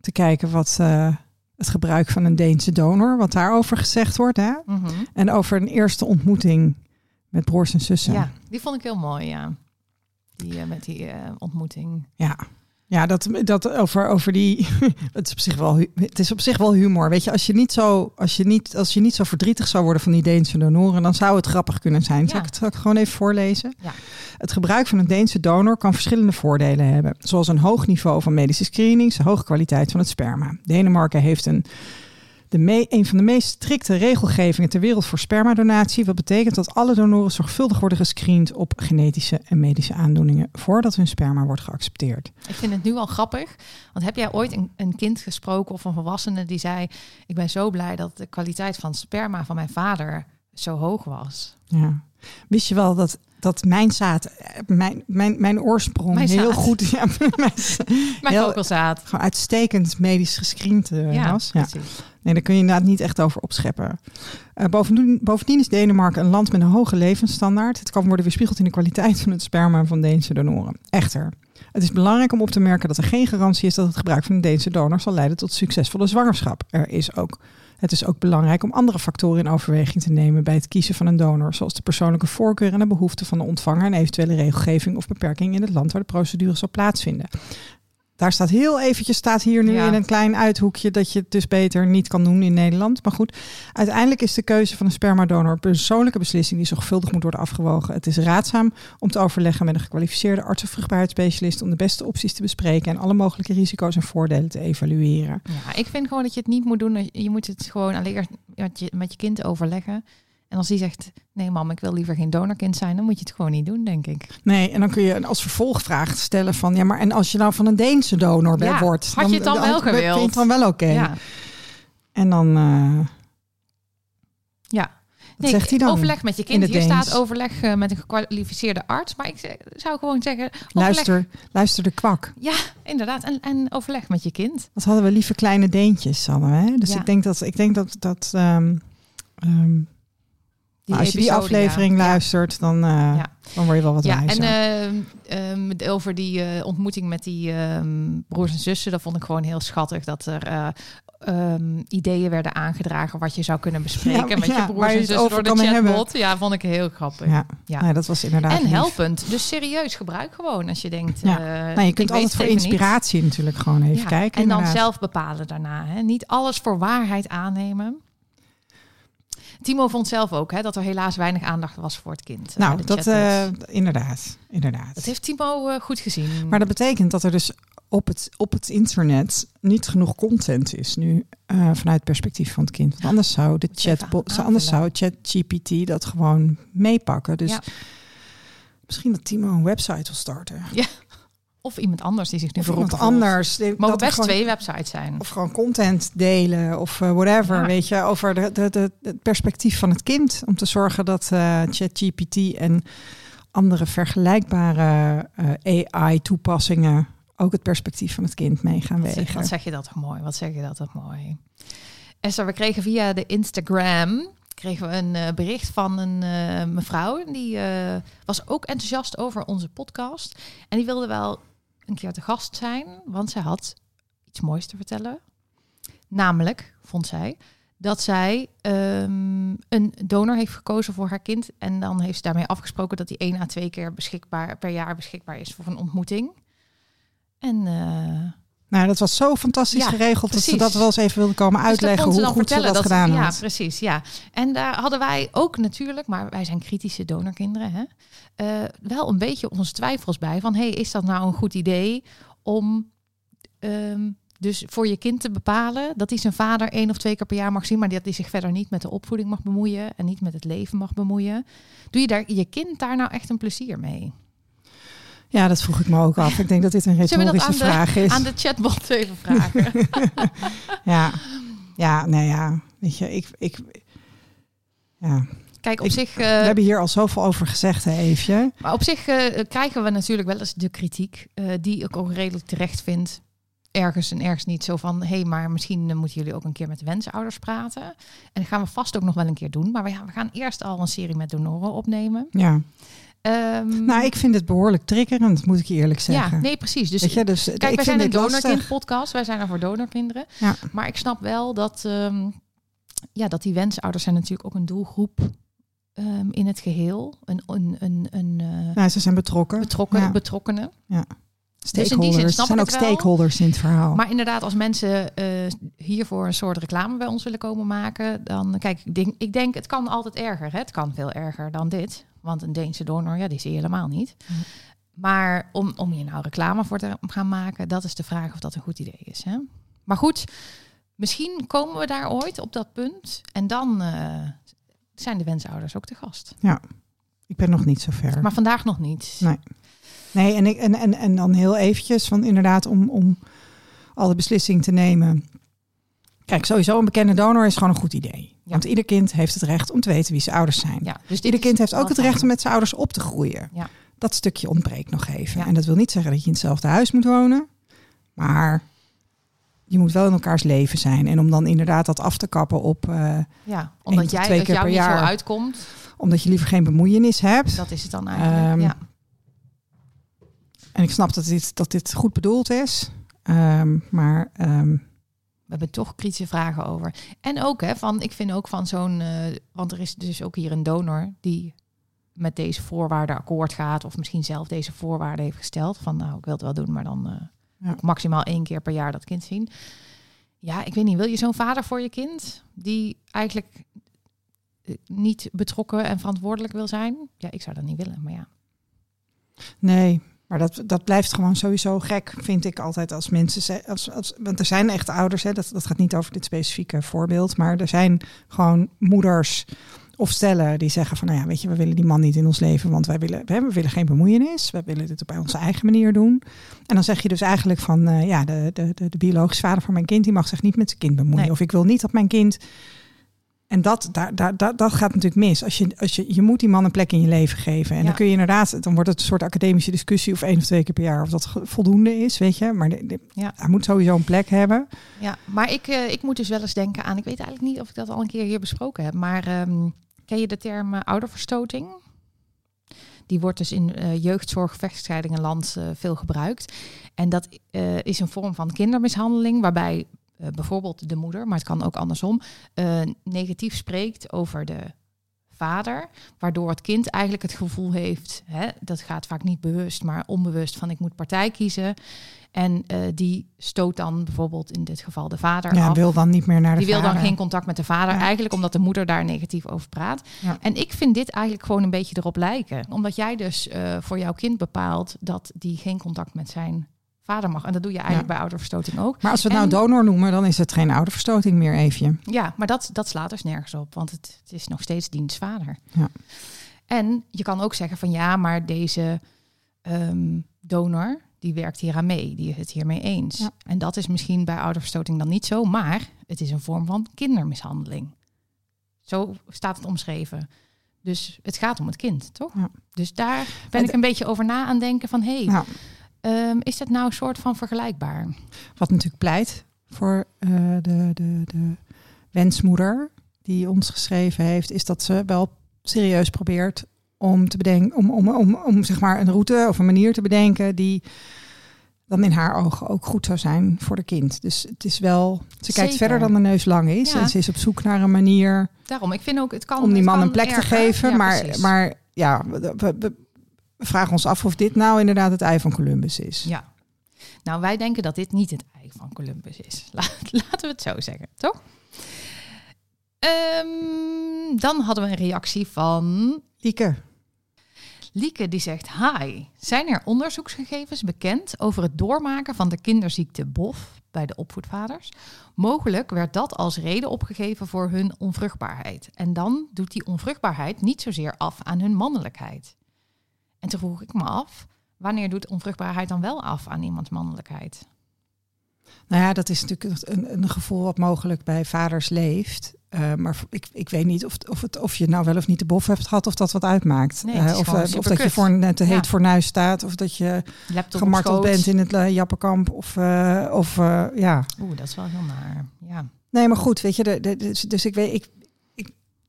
te kijken wat eh, het gebruik van een Deense donor, wat daarover gezegd wordt. Hè? Mhm. En over een eerste ontmoeting met broers en zussen. Ja, die vond ik heel mooi, ja. Die, eh, met die eh, ontmoeting. Ja, ja dat, dat over, over die. Het is, op zich wel, het is op zich wel humor. Weet je, als je, niet zo, als, je niet, als je niet zo verdrietig zou worden van die Deense donoren, dan zou het grappig kunnen zijn. Zal, ik, het, zal ik het gewoon even voorlezen? Ja. Het gebruik van een Deense donor kan verschillende voordelen hebben, zoals een hoog niveau van medische screenings, een hoge kwaliteit van het sperma. Denemarken heeft een. De een van de meest strikte regelgevingen ter wereld voor spermadonatie. Wat betekent dat alle donoren zorgvuldig worden gescreend op genetische en medische aandoeningen voordat hun sperma wordt geaccepteerd. Ik vind het nu al grappig. Want heb jij ooit een, een kind gesproken of een volwassene die zei... ik ben zo blij dat de kwaliteit van sperma van mijn vader zo hoog was. Ja. Wist je wel dat, dat mijn zaad, eh, mijn, mijn, mijn oorsprong Mijn heel goed, ja, mijn, Mijn Heel- gewoon uitstekend medisch gescreend eh, Ja, was? Ja. precies. Nee, daar kun je inderdaad niet echt over opscheppen. Eh, bovendien, bovendien is Denemarken een land met een hoge levensstandaard. Het kan worden weerspiegeld in de kwaliteit van het sperma van Deense donoren. Echter, het is belangrijk om op te merken dat er geen garantie is dat het gebruik van een Deense donor zal leiden tot succesvolle zwangerschap. Er is ook, het is ook belangrijk om andere factoren in overweging te nemen bij het kiezen van een donor, zoals de persoonlijke voorkeur en de behoeften van de ontvanger en eventuele regelgeving of beperking in het land waar de procedure zal plaatsvinden. Daar staat heel eventjes, staat hier nu Ja. in een klein uithoekje dat je het dus beter niet kan doen in Nederland. Maar goed, uiteindelijk is de keuze van een spermadonor een persoonlijke beslissing die zorgvuldig moet worden afgewogen. Het is raadzaam om te overleggen met een gekwalificeerde arts of vruchtbaarheidsspecialist om de beste opties te bespreken en alle mogelijke risico's en voordelen te evalueren. Ja, ik vind gewoon dat je het niet moet doen. Je moet het gewoon alleen met je, met je kind overleggen. En als die zegt, nee mam, ik wil liever geen donorkind zijn, dan moet je het gewoon niet doen, denk ik. Nee, en dan kun je als vervolgvraag stellen van ja, maar en als je nou van een Deense donor Ja, wordt, had je het dan wel Vind je gewild? het dan wel oké? Ja, En dan, eh, ja. wat zegt hij dan? Overleg met je In kind. Hier Deens? staat overleg eh, met een gekwalificeerde arts. Maar ik zeg- zou gewoon zeggen, overleg, Luister, luister de kwak. Ja, inderdaad. En, en overleg met je kind. Wat hadden we lieve kleine deentjes, hadden we. Hè? Dus Ja. ik denk dat ik denk dat dat. ehm, ehm, nou, als je die episode, aflevering ja. luistert, dan, eh, Ja. dan word je wel wat Ja, wijzer. en ehm, over die eh, ontmoeting met die ehm, broers en zussen, dat vond ik gewoon heel schattig. Dat er eh, ehm, ideeën werden aangedragen wat je zou kunnen bespreken Ja, met je broers en zussen door de hebben. chatbot. Ja, vond ik heel grappig. ja. Ja. Dat was inderdaad. En lief. helpend. Dus serieus gebruik gewoon als je denkt. Ja. Nou, je kunt altijd voor niet. inspiratie natuurlijk gewoon even Ja, kijken. En dan zelf bepalen daarna. Hè? Niet alles voor waarheid aannemen. Timo vond zelf ook hè, dat er helaas weinig aandacht was voor het kind. eh, Nou, dat eh, inderdaad, inderdaad. dat heeft Timo eh, goed gezien. Maar dat betekent dat er dus op het, op het internet niet genoeg content is nu vanuit het perspectief van het kind. Want anders zou de chatbot, anders zou. ChatGPT dat gewoon meepakken. Dus Ja. misschien dat Timo een website wil starten. Of iemand anders die zich nu beroept iemand anders. Die- Mogen best gewoon- twee websites zijn. Of gewoon content delen of eh, whatever. Ja. Weet je, over de, de, de, het perspectief van het kind. Om te zorgen dat eh, ChatGPT en andere vergelijkbare eh, AI-toepassingen ook het perspectief van het kind mee gaan Wat zeg, wegen. wat zeg je dat toch mooi? Wat zeg je dat toch mooi? Esther, we kregen via de Instagram kregen we een bericht van een mevrouw. Die was ook enthousiast over onze podcast. En die wilde wel een keer te gast zijn, want zij had iets moois te vertellen. Namelijk, vond zij, dat zij ehm, een donor heeft gekozen voor haar kind. En dan heeft ze daarmee afgesproken dat die één à twee keer beschikbaar per jaar beschikbaar is voor een ontmoeting. En eh, Nou, dat was zo fantastisch Ja, geregeld dat ze dat wel eens even wilde komen Dus uitleggen hoe goed ze dat, gedaan Ja, had. precies. Ja. En daar hadden wij ook natuurlijk, maar wij zijn kritische donorkinderen, hè, eh, wel een beetje onze twijfels bij. Van, hey, is dat nou een goed idee om ehm, dus voor je kind te bepalen dat hij zijn vader één of twee keer per jaar mag zien, maar dat hij zich verder niet met de opvoeding mag bemoeien en niet met het leven mag bemoeien. Doe je daar je kind daar nou echt een plezier mee? Ja, dat vroeg ik me ook af. Ik denk dat dit een retorische aan de- vraag is. Aan de chatbot even vragen. Ja, ja, nou ja, weet je, ik, ik, ja. Kijk, op Ik- zich. we eh, hebben hier al zoveel over gezegd, hè, Eefje. Maar op zich eh, krijgen we natuurlijk wel eens de kritiek, eh, die ik ook redelijk terecht vind. Ergens en ergens niet zo van, hé, hey, maar misschien moeten jullie ook een keer met de wensouders praten. En dat gaan we vast ook nog wel een keer doen. Maar we, we gaan eerst al een serie met donoren opnemen. Ja. Ehm, Nou, ik vind het behoorlijk triggerend, moet ik je eerlijk zeggen. ja, nee, precies. Dus Weet je, dus Kijk, ik wij zijn een dit lastig. donorkind podcast. Wij zijn er voor donorkinderen. Ja. Maar ik snap wel dat, ehm, ja, dat die wensouders zijn natuurlijk ook een doelgroep ehm, in het geheel. Een, een, een, een Ja, ze zijn betrokken. betrokken, Ja. betrokkenen. Stakeholders. zin Er snap zijn ook wel. stakeholders in het verhaal. Maar inderdaad, als mensen eh, hiervoor een soort reclame bij ons willen komen maken, dan kijk, ik denk, ik denk het kan altijd erger. Hè? Het kan veel erger dan dit. Want een Deense donor, ja, die zie je helemaal niet. Ja. Maar om, om hier nou reclame voor te gaan maken, dat is de vraag of dat een goed idee is. Hè? Maar goed, misschien komen we daar ooit op dat punt. En dan eh, zijn de wensouders ook de gast. ik ben nog niet zo ver. Maar vandaag nog niet. Nee. Nee, en, ik, en, en, en dan heel eventjes, van inderdaad om, om alle beslissing te nemen. Kijk, sowieso een bekende donor is gewoon een goed idee. Ja. Want ieder kind heeft het recht om te weten wie zijn ouders zijn. Ja, dus Ieder kind heeft ook het recht om met zijn ouders op te groeien. Ja. Dat stukje ontbreekt nog even. Ja. En dat wil niet zeggen dat je in hetzelfde huis moet wonen. Maar je moet wel in elkaars leven zijn. En om dan inderdaad dat af te kappen op... eh, Ja, omdat jij twee keer jou per niet zo jaar. uitkomt, omdat je liever geen bemoeienis hebt. dat is het dan eigenlijk. Ehm, ja. En ik snap dat dit, dat dit goed bedoeld is. Ehm, maar ehm, We hebben toch kritische vragen over. En ook, hè, van, ik vind ook van zo'n, eh, want er is dus ook hier een donor die met deze voorwaarden akkoord gaat, of misschien zelf deze voorwaarden heeft gesteld. Van nou, ik wil het wel doen, maar dan Ja. Maximaal één keer per jaar dat kind zien. Ja, ik weet niet. Wil je zo'n vader voor je kind die eigenlijk eh, niet betrokken en verantwoordelijk wil zijn? Ja, ik zou dat niet willen, maar ja. Nee, maar dat, dat blijft gewoon sowieso gek, vind ik altijd als mensen. Als, als, want er zijn echt ouders, hè, dat, dat gaat niet over dit specifieke voorbeeld, maar er zijn gewoon moeders of stellen die zeggen van, nou ja, weet je, we willen die man niet in ons leven, want wij willen, hè, we willen geen bemoeienis, we willen dit op onze eigen manier doen. En dan zeg je dus eigenlijk van, eh, ja, de, de, de, de biologische vader van mijn kind, die mag zich niet met zijn kind bemoeien. Nee. Of ik wil niet dat mijn kind en dat, daar, daar, daar, dat gaat natuurlijk mis. Als je, als je, je moet die man een plek in je leven geven. En Ja. dan kun je inderdaad, dan wordt het een soort academische discussie of één of twee keer per jaar of dat voldoende is, weet je. Maar de, de- Ja. hij moet sowieso een plek hebben. Ja, maar ik, eh, ik moet dus wel eens denken aan, ik weet eigenlijk niet of ik dat al een keer hier besproken heb, maar ehm, ken je de term eh, ouderverstoting? Die wordt dus in eh jeugdzorg, vechtscheidingenland eh, veel gebruikt. En dat is een vorm van kindermishandeling, waarbij eh, bijvoorbeeld de moeder, maar het kan ook andersom, eh, negatief spreekt over de vader, waardoor het kind eigenlijk het gevoel heeft, hè, dat gaat vaak niet bewust, maar onbewust van ik moet partij kiezen. En eh, die stoot dan bijvoorbeeld in dit geval de vader Ja, af. wil dan niet meer naar de Die wil dan geen contact met de vader, Ja. eigenlijk omdat de moeder daar negatief over praat. Ja. En ik vind dit eigenlijk gewoon een beetje erop lijken. Omdat jij dus voor jouw kind bepaalt dat die geen contact met zijn vader mag. En dat doe je eigenlijk Ja. bij ouderverstoting ook. Maar als we het nou donor noemen, dan is het geen ouderverstoting meer even. Ja, maar dat, dat slaat dus nergens op, want het, het is nog steeds dienstvader. Ja. En je kan ook zeggen van ja, maar deze ehm, donor, die werkt hier aan mee, die is het hiermee eens. Ja. En dat is misschien bij ouderverstoting dan niet zo, maar het is een vorm van kindermishandeling. Zo staat het omschreven. Dus het gaat om het kind, toch? Ja. Dus daar ben ik een beetje over na aan denken van... hé, hey, Nou, ehm, is dat nou een soort van vergelijkbaar? wat natuurlijk pleit voor eh, de, de, de wensmoeder die ons geschreven heeft, is dat ze wel serieus probeert om te bedenken, om, om, om, om zeg maar een route of een manier te bedenken die dan in haar ogen ook goed zou zijn voor de kind. Dus het is wel, ze kijkt verder dan de neus lang is Ja. en ze is op zoek naar een manier Daarom, ik vind ook, het kan... om die man een plek te geven. Ja, maar, precies. maar ja, we, we- we vragen ons af of dit nou inderdaad het ei van Columbus is. Ja. Nou, wij denken dat dit niet het ei van Columbus is. La- Laten we het zo zeggen, toch? Ehm, dan hadden we een reactie van Lieke, Lieke die zegt... Hi, zijn er onderzoeksgegevens bekend over het doormaken van de kinderziekte BOF bij de opvoedvaders? Mogelijk werd dat als reden opgegeven voor hun onvruchtbaarheid. En dan doet die onvruchtbaarheid niet zozeer af aan hun mannelijkheid. En toen vroeg ik me af, wanneer doet onvruchtbaarheid dan wel af aan iemands mannelijkheid? Nou ja, dat is natuurlijk een, een gevoel wat mogelijk bij vaders leeft. Eh, maar ik, ik weet niet of, of, het, of je nou wel of niet de bof hebt gehad of dat wat uitmaakt. Nee, Eh, of, eh, of dat je voor een te heet Ja. fornuis staat. Of dat je Laptop gemarteld bent in het Jappenkamp. Of, of ja. Oeh, dat is wel heel naar. Ja. Nee, maar goed, weet je. De, de- dus, dus ik, weet, ik,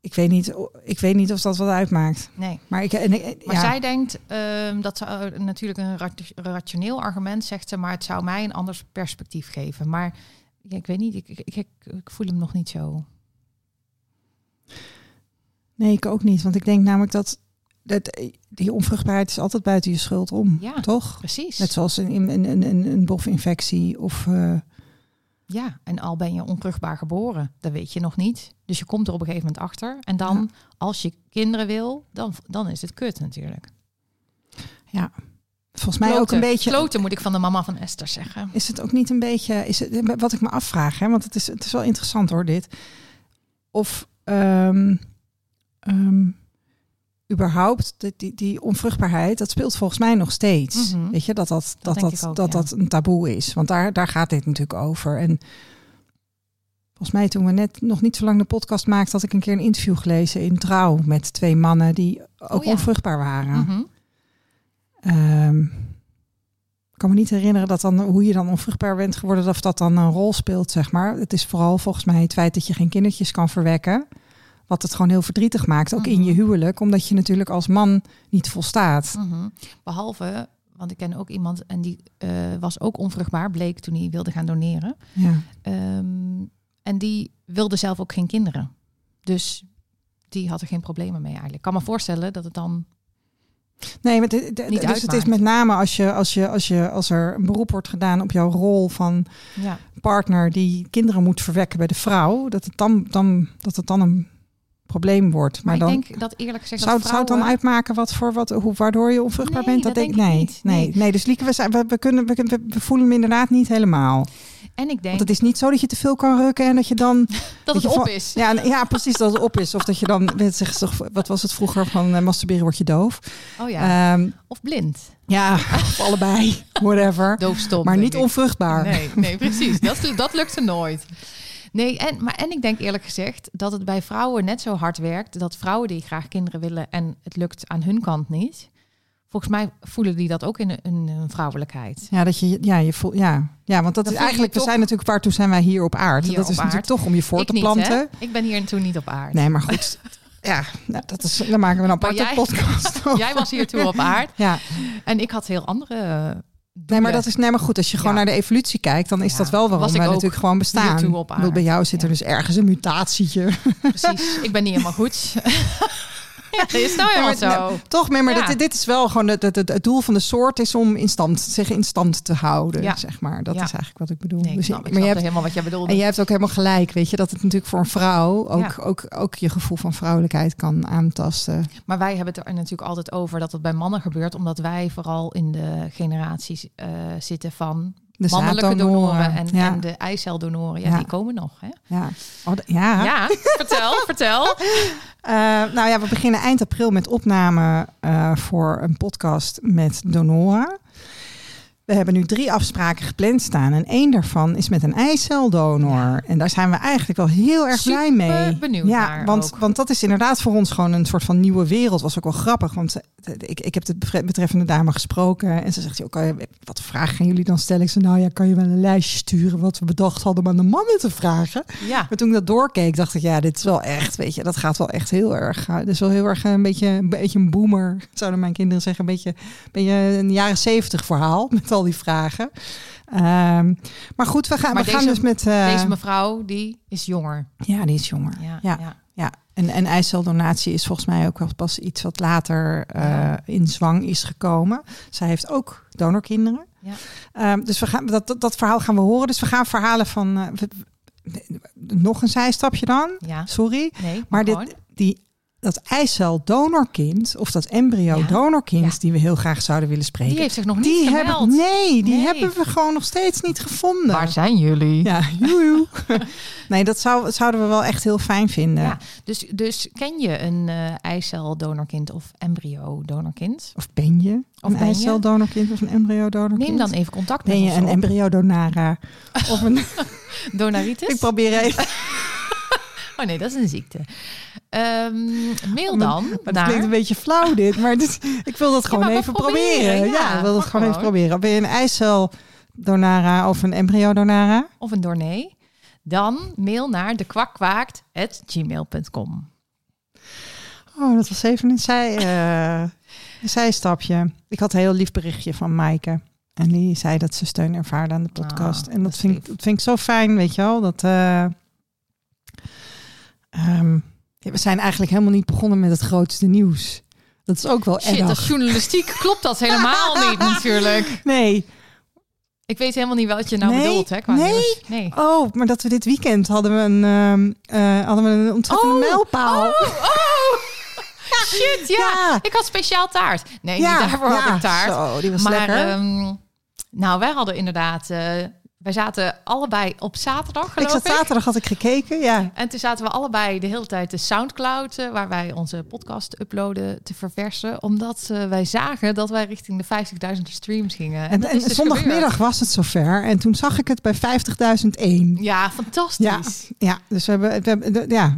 ik, weet niet, ik weet niet of dat wat uitmaakt. Nee. Maar ik, en, ik- Maar ja. zij denkt, ehm, dat zou eh, natuurlijk een rati- rationeel argument zegt ze, maar het zou mij een anders perspectief geven. Maar ja, ik weet niet, ik, ik, ik, ik voel hem nog niet zo. Nee, ik ook niet. Want ik denk namelijk dat, dat die onvruchtbaarheid is altijd buiten je schuld om. Ja. Toch? Precies. Net zoals een, een, een, een, bofinfectie of... eh, Ja, en al ben je onvruchtbaar geboren, dat weet je nog niet. Dus je komt er op een gegeven moment achter. En dan, als je kinderen wil, dan, dan is het kut natuurlijk. ja, volgens mij ook een beetje... Kloten moet ik van de mama van Esther zeggen. Is het ook niet een beetje... Is het, wat ik me afvraag, hè, want het is, het is wel interessant hoor, dit. Of ehm, ehm, überhaupt die, die, die onvruchtbaarheid, dat speelt volgens mij nog steeds. Mhm. Weet je, dat dat, dat, dat, ik ook, dat, ja. dat een taboe is. Want daar, daar gaat dit natuurlijk over. En volgens mij toen we net nog niet zo lang de podcast maakten... had ik een keer een interview gelezen in Trouw... met twee mannen die ook Oh ja. onvruchtbaar waren. Mhm. Ehm, ik kan me niet herinneren dat dan hoe je dan onvruchtbaar bent geworden, of dat dan een rol speelt, zeg maar. Het is vooral volgens mij het feit dat je geen kindertjes kan verwekken. Wat het gewoon heel verdrietig maakt, ook in Mhm. je huwelijk, omdat je natuurlijk als man niet volstaat. Mhm. Behalve, want ik ken ook iemand en die eh, was ook onvruchtbaar, bleek toen hij wilde gaan doneren. Ja. Ehm, en die wilde zelf ook geen kinderen. Dus die had er geen problemen mee eigenlijk. Ik kan me voorstellen dat het dan Nee, maar de- dus het is met name als, je, als, je, als, je, als er een beroep wordt gedaan op jouw rol van Ja. partner die kinderen moet verwekken bij de vrouw, dat het dan, dan, dat het dan een probleem wordt. Maar, Maar, dan ik denk dat eerlijk gezegd zou, dat zou het dan uitmaken wat voor wat, hoe, waardoor je onvruchtbaar Nee, bent? dat denk denk ik nee, niet. Nee, Nee. nee. Dus Lieke, we, zijn, we, we, kunnen, we, kunnen- we voelen hem inderdaad niet helemaal. En ik denk Want het is niet zo dat je te veel kan rukken en dat je dan dat het je op is. Ja, ja, precies dat het op is. Of dat je dan, weet zeggen ze toch, wat was het vroeger van eh, masturberen word je doof? Oh ja. Ehm, of blind. ja, of allebei, whatever. Doofstom. Maar niet onvruchtbaar. Nee, nee precies. Dat, dat lukte nooit. Nee, en, maar, en ik denk eerlijk gezegd dat het bij vrouwen net zo hard werkt. Dat vrouwen die graag kinderen willen en het lukt aan hun kant niet. Volgens mij voelen die dat ook in hun, hun vrouwelijkheid. Ja, dat je, ja, je voelt, ja, ja, want dat is eigenlijk, we zijn natuurlijk, waartoe zijn wij hier op aarde? Hier dat op is natuurlijk toch om je voor ik te niet, planten. hè? Ik ben hier toen niet op aard. Nee, maar goed. ja, nou, dat is, dan maken we een aparte jij- podcast over. Jij was hier toen op aard. Ja, En ik had heel andere eh, nee, maar dat is nee, maar goed. Als je gewoon Ja. naar de evolutie kijkt, dan is Ja. dat wel waarom Was ik wij natuurlijk gewoon bestaan. Bij jou zit er dus ergens een mutatietje. Precies. Ik ben niet helemaal goed. ja, dat is nou helemaal Ja, maar- zo. nee, Toch, maar Ja. dit, dit is wel gewoon het, het, het, het doel van de soort is om in stand, zich in stand te houden, zeg maar. Dat is eigenlijk wat ik bedoel. Nee, ik Dus snap, je- maar je hebt, helemaal wat jij bedoelde. en jij hebt ook helemaal gelijk, weet je, dat het natuurlijk voor een vrouw ook, ook, ook je gevoel van vrouwelijkheid kan aantasten. Maar wij hebben het er natuurlijk altijd over dat het bij mannen gebeurt, omdat wij vooral in de generaties eh, zitten van De mannelijke donoren en, ja. en de eiceldonoren. Ja, Ja. die komen nog. Hè? ja. Oh, ja. Ja, vertel, vertel. Eh, nou ja, we beginnen eind april met opname eh, voor een podcast met donoren. We hebben nu drie afspraken gepland staan. En één daarvan is met een eiceldonor. En daar zijn we eigenlijk wel heel erg blij Super mee. benieuwd ja, naar want, ook. want dat is inderdaad voor ons gewoon een soort van nieuwe wereld. Was ook wel grappig. Want eh, ik, ik heb de betre- betreffende dame gesproken. En ze zegt, je, wat vragen gaan jullie dan stellen? Ik zei, nou ja, kan je wel een lijstje sturen wat we bedacht hadden om aan de mannen te vragen? Ja, Maar toen ik dat doorkeek, dacht ik, ja, dit is wel echt, weet je, dat gaat wel echt heel erg. Dit is wel heel erg een beetje, een beetje een boomer, zouden mijn kinderen zeggen. Een beetje, een beetje een jaren zeventig verhaal met al die vragen. Ehm, maar goed, we gaan, Maar we gaan deze- dus met. eh, deze mevrouw die is jonger. ja, die is jonger. Ja, Ja. ja. Ja, en, en eiceldonatie is volgens mij ook wel pas iets wat later eh, in zwang is gekomen. Zij heeft ook donorkinderen. Ja. Ehm, dus we gaan, dat, dat, dat verhaal gaan we horen. Dus we gaan verhalen van. eh, nog een zijstapje dan. ja. Sorry. Nee, Maar gewoon. dit, die, dat eicel-donorkind, of dat embryo-donorkind, Ja. die we heel graag zouden willen spreken, die heeft zich nog niet die gemeld. hebben, nee, die Nee. hebben we gewoon nog steeds niet gevonden. Waar zijn jullie? Ja, joejoe. nee, dat zou, zouden we wel echt heel fijn vinden. Ja, dus, dus ken je een eh eiceldonorkind of embryo-donorkind? Of ben je Of een eiceldonorkind of een embryo-donorkind? Neem dan even contact met Ben je ons een embryo-donara? of een... Donaritis? Ik probeer even... Oh nee, dat is een ziekte. Ehm, mail dan Maar het naar... klinkt een beetje flauw dit, maar dit, ik wil dat gewoon even proberen, proberen. ja, Ja, ik wil dat mag gewoon even proberen. Ben je een eiceldonara of een embryo-donara? of een doornee, dan mail naar dekwakwaakt.gmail.com. Oh, dat was even een, zij, eh, een zijstapje. Ik had een heel lief berichtje van Maaike. En die zei dat ze steun ervaarde aan de podcast. Ah, en dat vind, ik, dat vind ik zo fijn, weet je wel. Dat, eh, ehm, ja, we zijn eigenlijk helemaal niet begonnen met het grootste nieuws. Dat is ook wel Shit, erg. als journalistiek klopt dat helemaal niet natuurlijk. Nee. Ik weet helemaal niet wat je nou Nee, bedoelt, hè? Qua nee. nieuws. Nee. Oh, maar dat we dit weekend hadden we een, ehm, eh, hadden we een ontzettende Oh, mijlpaal. Oh, oh. Shit, ja. Ja. Ik had speciaal taart. Nee, niet daarvoor had ik taart. Zo, die was maar lekker. ehm, nou, wij hadden inderdaad... eh, wij zaten allebei op zaterdag, ik geloof zat ik. zaterdag had ik gekeken, ja. En toen zaten we allebei de hele tijd de Soundcloud, eh, waar wij onze podcast uploaden, te verversen. Omdat eh, wij zagen dat wij richting de 50.000 streams gingen. En, dus zondagmiddag gebeurd. was het zover. En toen zag ik het bij 50.001. Ja, fantastisch. Ja, dus we hebben, we hebben ja,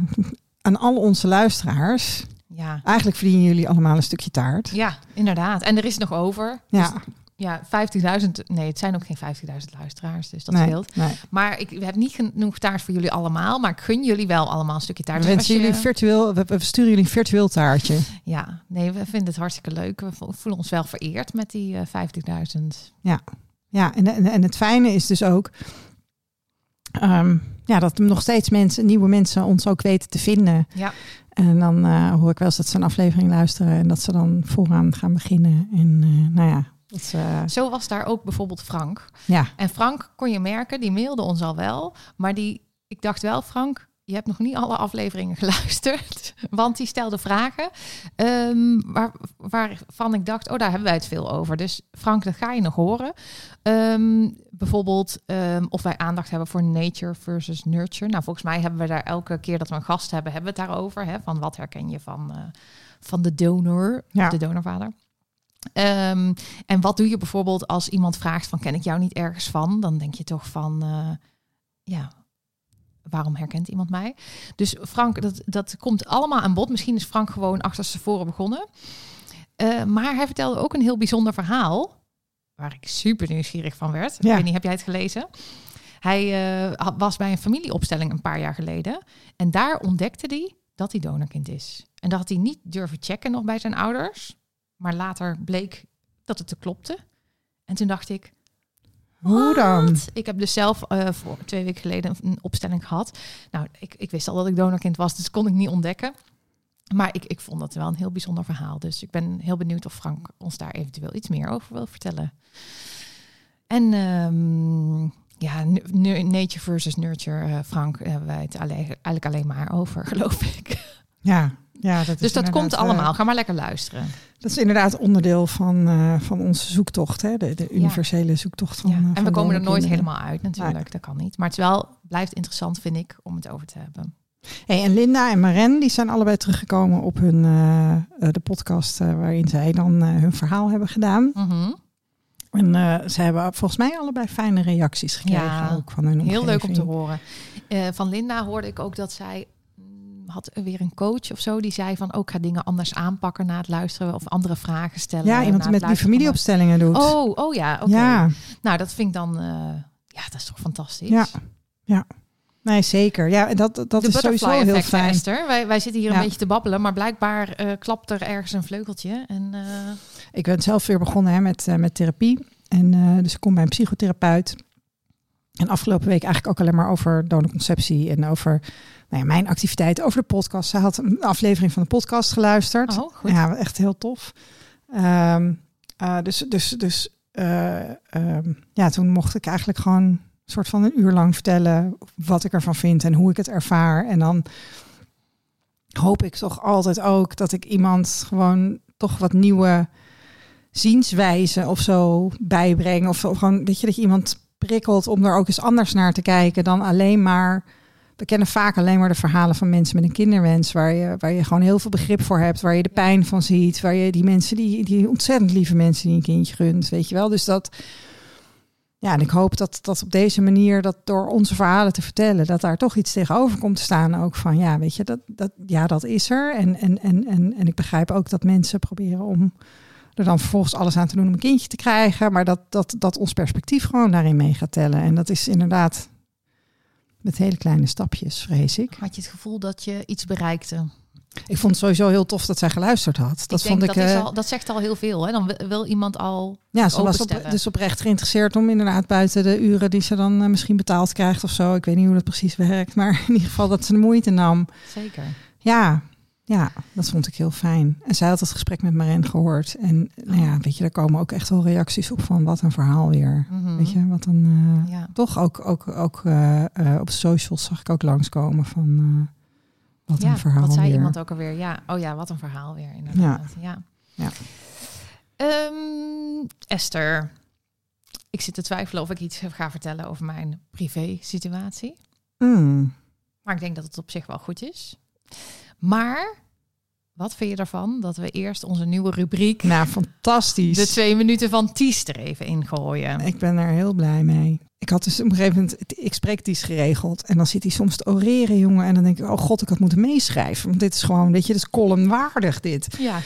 aan al onze luisteraars. Ja. Eigenlijk verdienen jullie allemaal een stukje taart. ja, inderdaad. En er is nog over. Ja, Dus, ja 15.000. Nee, het zijn ook geen 15.000 luisteraars, dus dat nee, scheelt. nee. Maar ik heb niet genoeg taart voor jullie allemaal. Maar ik gun jullie wel allemaal een stukje We taart. Dus wensen als je- jullie virtueel, we, we sturen jullie een virtueel taartje. Ja, nee, we vinden het hartstikke leuk. We vo- voelen ons wel vereerd met die eh 50.000. Ja, en, en, en het fijne is dus ook. ehm, ja, dat nog steeds mensen, nieuwe mensen ons ook weten te vinden. Ja. En dan eh, hoor ik wel eens dat ze een aflevering luisteren en dat ze dan vooraan gaan beginnen. En eh, nou ja, dat eh, Zo was daar ook bijvoorbeeld Frank. ja. En Frank kon je merken, die mailde ons al wel. Maar die, ik dacht wel, Frank, je hebt nog niet alle afleveringen geluisterd. Want die stelde vragen ehm, waar, waarvan ik dacht, oh, daar hebben wij het veel over. Dus Frank, dat ga je nog horen. Ehm, bijvoorbeeld ehm, of wij aandacht hebben voor nature versus nurture. Nou, volgens mij hebben we daar elke keer dat we een gast hebben, hebben we het daarover. Hè? Van wat herken je van, eh, van de donor, Ja. de donorvader. Ehm, en wat doe je bijvoorbeeld als iemand vraagt van ken ik jou niet ergens van? Dan denk je toch van eh, ja, waarom herkent iemand mij? Dus Frank, dat, dat komt allemaal aan bod. Misschien is Frank gewoon achter tevoren begonnen. Eh, maar hij vertelde ook een heel bijzonder verhaal. Waar ik super nieuwsgierig van werd. Ik Ja. weet niet, heb jij het gelezen? Hij eh, was bij een familieopstelling een paar jaar geleden. En daar ontdekte hij dat hij donorkind is. En dat had hij niet durven checken nog bij zijn ouders. Maar later bleek dat het te klopte. En toen dacht ik, Hoe dan? Ik heb dus zelf eh, voor twee weken geleden een opstelling gehad. Nou, ik, ik wist al dat ik donorkind was, dus kon ik niet ontdekken. Maar ik, ik vond dat wel een heel bijzonder verhaal. Dus ik ben heel benieuwd of Frank ons daar eventueel iets meer over wil vertellen. En ehm, ja, nature versus nurture, eh, Frank, hebben wij het alleen, eigenlijk alleen maar over, geloof ik. Ja, ja dat is Dus dat komt eh, allemaal. Ga maar lekker luisteren. dat is inderdaad onderdeel van, eh, van onze zoektocht, hè? De, de universele zoektocht van. Ja. eh, En van we komen er nooit helemaal uit natuurlijk. Dat kan niet. Maar het wel, blijft interessant, vind ik, om het over te hebben. Hey, en Linda en Maren die zijn allebei teruggekomen op hun, de podcast waarin zij dan hun verhaal hebben gedaan. Mhm. En ze hebben volgens mij allebei fijne reacties gekregen Ja, ook van hun Heel leuk om te horen. Van Linda hoorde ik ook dat zij had weer een coach of zo die zei van ook ga dingen anders aanpakken na het luisteren of andere vragen stellen. Ja, iemand die met die familieopstellingen doet. Oh, oh ja, oké. Ja, Nou, dat vind ik dan, eh, ja, dat is toch fantastisch. Ja, ja. Nee, zeker. Ja, en dat, dat de is sowieso heel fijn. Esther. Wij, wij zitten hier Ja. een beetje te babbelen, maar blijkbaar eh, klapt er ergens een vleugeltje. En eh, Ik ben zelf weer begonnen hè, met, met therapie. En dus ik kom bij een psychotherapeut. En afgelopen week eigenlijk ook alleen maar over donorconceptie en over nou ja, mijn activiteiten, over de podcast. Ze had een aflevering van de podcast geluisterd. oh, goed. Ja, echt heel tof. Ehm, eh, dus dus, dus eh, ehm, ja, toen mocht ik eigenlijk gewoon een soort van een uur lang vertellen wat ik ervan vind en hoe ik het ervaar. En dan hoop ik toch altijd ook dat ik iemand gewoon toch wat nieuwe zienswijze of zo bijbreng. Of, of gewoon, weet je, dat je iemand prikkelt om er ook eens anders naar te kijken dan alleen maar. We kennen vaak alleen maar de verhalen van mensen met een kinderwens, waar je, waar je gewoon heel veel begrip voor hebt, waar je de pijn van ziet, waar je die mensen, die, die ontzettend lieve mensen die een kindje gunt, weet je wel. Dus dat, ja, en ik hoop dat, dat op deze manier, dat door onze verhalen te vertellen, dat daar toch iets tegenover komt te staan. Ook van, ja, weet je, dat, dat, ja, dat is er. En, en, en, en, en ik begrijp ook dat mensen proberen om er dan vervolgens alles aan te doen om een kindje te krijgen. Maar dat, dat, dat ons perspectief gewoon daarin mee gaat tellen. En dat is inderdaad met hele kleine stapjes, vrees ik. Had je het gevoel dat je iets bereikte? Ik vond het sowieso heel tof dat zij geluisterd had. Dat ik vond ik. dat, is eh, al, dat zegt al heel veel. Hè? Dan wil- iemand al. ja, ze was op, dus oprecht geïnteresseerd om inderdaad buiten de uren die ze dan eh, misschien betaald krijgt of zo. Ik weet niet hoe dat precies werkt, maar in ieder geval dat ze de moeite nam. Zeker. Ja, ja, dat vond ik heel fijn. En zij had het gesprek met Maren gehoord. En nou ja, weet je, daar komen ook echt wel reacties op van wat een verhaal weer. Mhm. Weet je, wat een... eh, Ja. Toch ook, ook, ook eh, eh, op socials zag ik ook langskomen van uh, wat ja, een verhaal Wat zei weer. iemand ook alweer? Ja, oh ja, wat een verhaal weer inderdaad. Ja. Ja. Ehm, Esther, ik zit te twijfelen of ik iets ga vertellen over mijn privé situatie. Mm. Maar ik denk dat het op zich wel goed is. Maar wat vind je ervan dat we eerst onze nieuwe rubriek, Nou, fantastisch. de twee minuten van Ties, er even ingooien? Ik ben er heel blij mee. Ik had dus op een gegeven moment, ik spreek Ties geregeld. En dan zit hij soms te oreren, jongen. En dan denk ik, oh god, ik had moeten meeschrijven. Want dit is gewoon, weet je, dit is columnwaardig dit. Ja,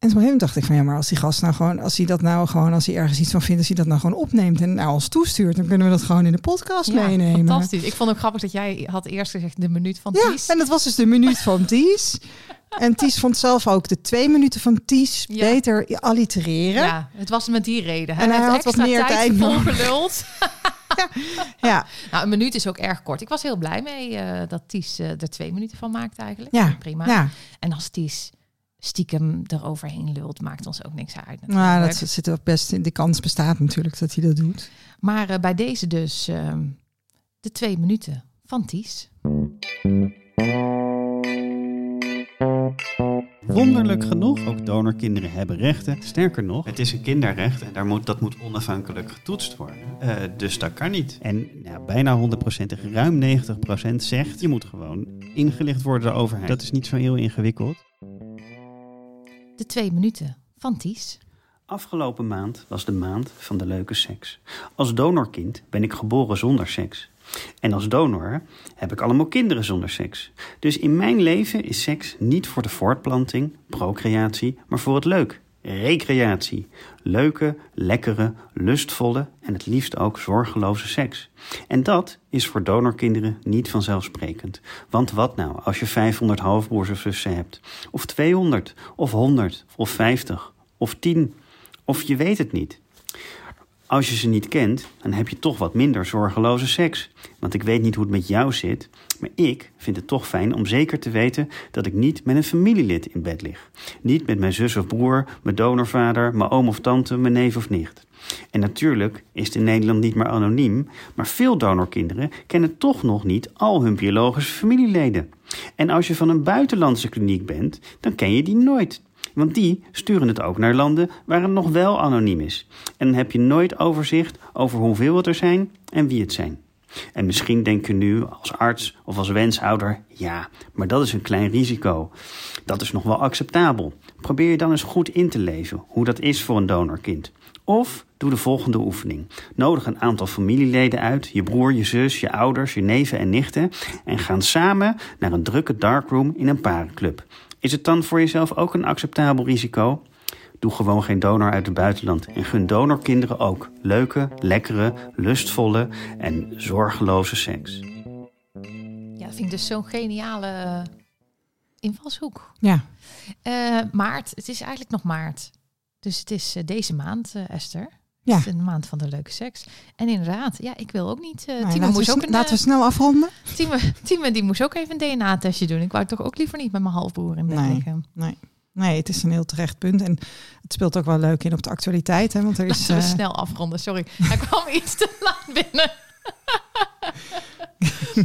En op een gegeven moment dacht ik van ja, maar als die gast nou gewoon, als hij dat nou gewoon, als hij ergens iets van vindt, als hij dat nou gewoon opneemt en naar ons toestuurt, dan kunnen we dat gewoon in de podcast ja meenemen. fantastisch. Ik vond het ook grappig dat jij had eerst gezegd de minuut van Ja, Ties. en dat was dus de minuut van Ties. En Ties vond zelf ook de twee minuten van Ties Ja. beter allitereren. Ja, het was met die reden. En hij had wat meer tijd tijd volgeluld. ja. Nou, een minuut is ook erg kort. Ik was heel blij mee eh, dat Ties eh, er twee minuten van maakt eigenlijk. Ja, Prima. ja. En als Ties stiekem eroverheen lult, maakt ons ook niks uit. Nou, dat zit ook best in. De kans bestaat natuurlijk dat hij dat doet. Maar eh, bij deze dus ehm, de twee minuten van Ties. Wonderlijk genoeg, ook donorkinderen hebben rechten. Sterker nog, het is een kinderrecht en daar moet, dat moet onafhankelijk getoetst worden. Eh, dus dat kan niet. En nou, bijna 100%, ruim 90% zegt je moet gewoon ingelicht worden door de overheid. Dat is niet zo heel ingewikkeld. De twee minuten van Ties. Afgelopen maand was de maand van de leuke seks. Als donorkind ben ik geboren zonder seks. En als donor heb ik allemaal kinderen zonder seks. Dus in mijn leven is seks niet voor de voortplanting, procreatie, maar voor het leuk. Recreatie. Leuke, lekkere, lustvolle en het liefst ook zorgeloze seks. En dat is voor donorkinderen niet vanzelfsprekend. Want wat nou als je 500 halfbroers of zussen hebt? Of 200, of 100, of 50, of 10? Of je weet het niet. Als je ze niet kent, dan heb je toch wat minder zorgeloze seks. Want ik weet niet hoe het met jou zit, maar ik vind het toch fijn om zeker te weten dat ik niet met een familielid in bed lig. Niet met mijn zus of broer, mijn donorvader, mijn oom of tante, mijn neef of nicht. En natuurlijk is het in Nederland niet meer anoniem, maar veel donorkinderen kennen toch nog niet al hun biologische familieleden. En als je van een buitenlandse kliniek bent, dan ken je die nooit. Want die sturen het ook naar landen waar het nog wel anoniem is. En dan heb je nooit overzicht over hoeveel het er zijn en wie het zijn. En misschien denk je nu als arts of als wenshouder: ja, maar dat is een klein risico. Dat is nog wel acceptabel. Probeer je dan eens goed in te leven hoe dat is voor een donorkind. Of doe de volgende oefening. Nodig een aantal familieleden uit, je broer, je zus, je ouders, je neven en nichten, en gaan samen naar een drukke darkroom in een parenclub. Is het dan voor jezelf ook een acceptabel risico? Doe gewoon geen donor uit het buitenland en gun donorkinderen ook leuke, lekkere, lustvolle en zorgeloze seks. Ja, dat vind ik dus zo'n geniale invalshoek. Ja, Eh, maart, het is eigenlijk nog maart. Dus het is eh, deze maand, eh, Esther. Ja. Het is een maand van de leuke seks. En inderdaad, ja, ik wil ook niet. eh Timo we, moest ook een, laten we eh, snel afronden. Timo, Timo, die moest ook even een DNA-testje doen. Ik wou toch ook liever niet met mijn halfbroer in bed Nee. liggen. Nee, het is een heel terecht punt. En het speelt ook wel leuk in op de actualiteit. Hè, want er is, Laten we eh, snel afronden. Sorry, hij kwam iets te laat binnen.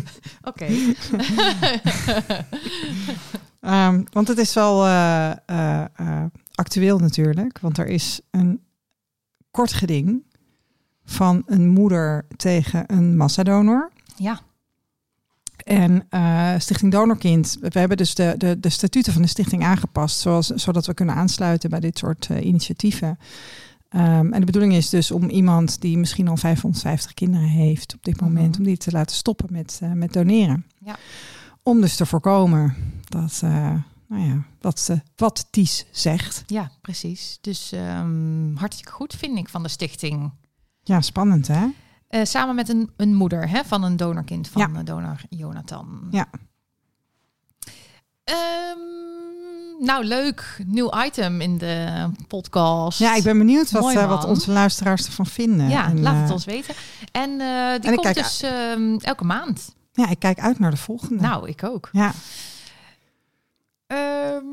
Oké. Ehm, want het is wel eh, eh, actueel natuurlijk. Want er is een kort geding van een moeder tegen een massadonor. Ja, En eh, Stichting Donorkind, we hebben dus de, de, de statuten van de stichting aangepast, zoals, zodat we kunnen aansluiten bij dit soort eh, initiatieven. Ehm, en de bedoeling is dus om iemand die misschien al 550 kinderen heeft op dit moment, Mhm. om die te laten stoppen met, eh, met doneren. Ja. Om dus te voorkomen dat, nou ja, wat, eh, wat Ties zegt. ja, precies. Dus ehm, hartstikke goed vind ik van de stichting. Ja, spannend hè? Eh, samen met een, een moeder hè, van een donorkind van Ja. eh, donor Jonathan. Ja. Ehm, nou, leuk. Nieuw item in de podcast. Ja, ik ben benieuwd wat, eh, wat onze luisteraars ervan vinden. Ja, En, laat het ons weten. En die en komt kijk dus ehm, elke maand. Ja, ik kijk uit naar de volgende. Nou, ik ook. Ja, Ehm,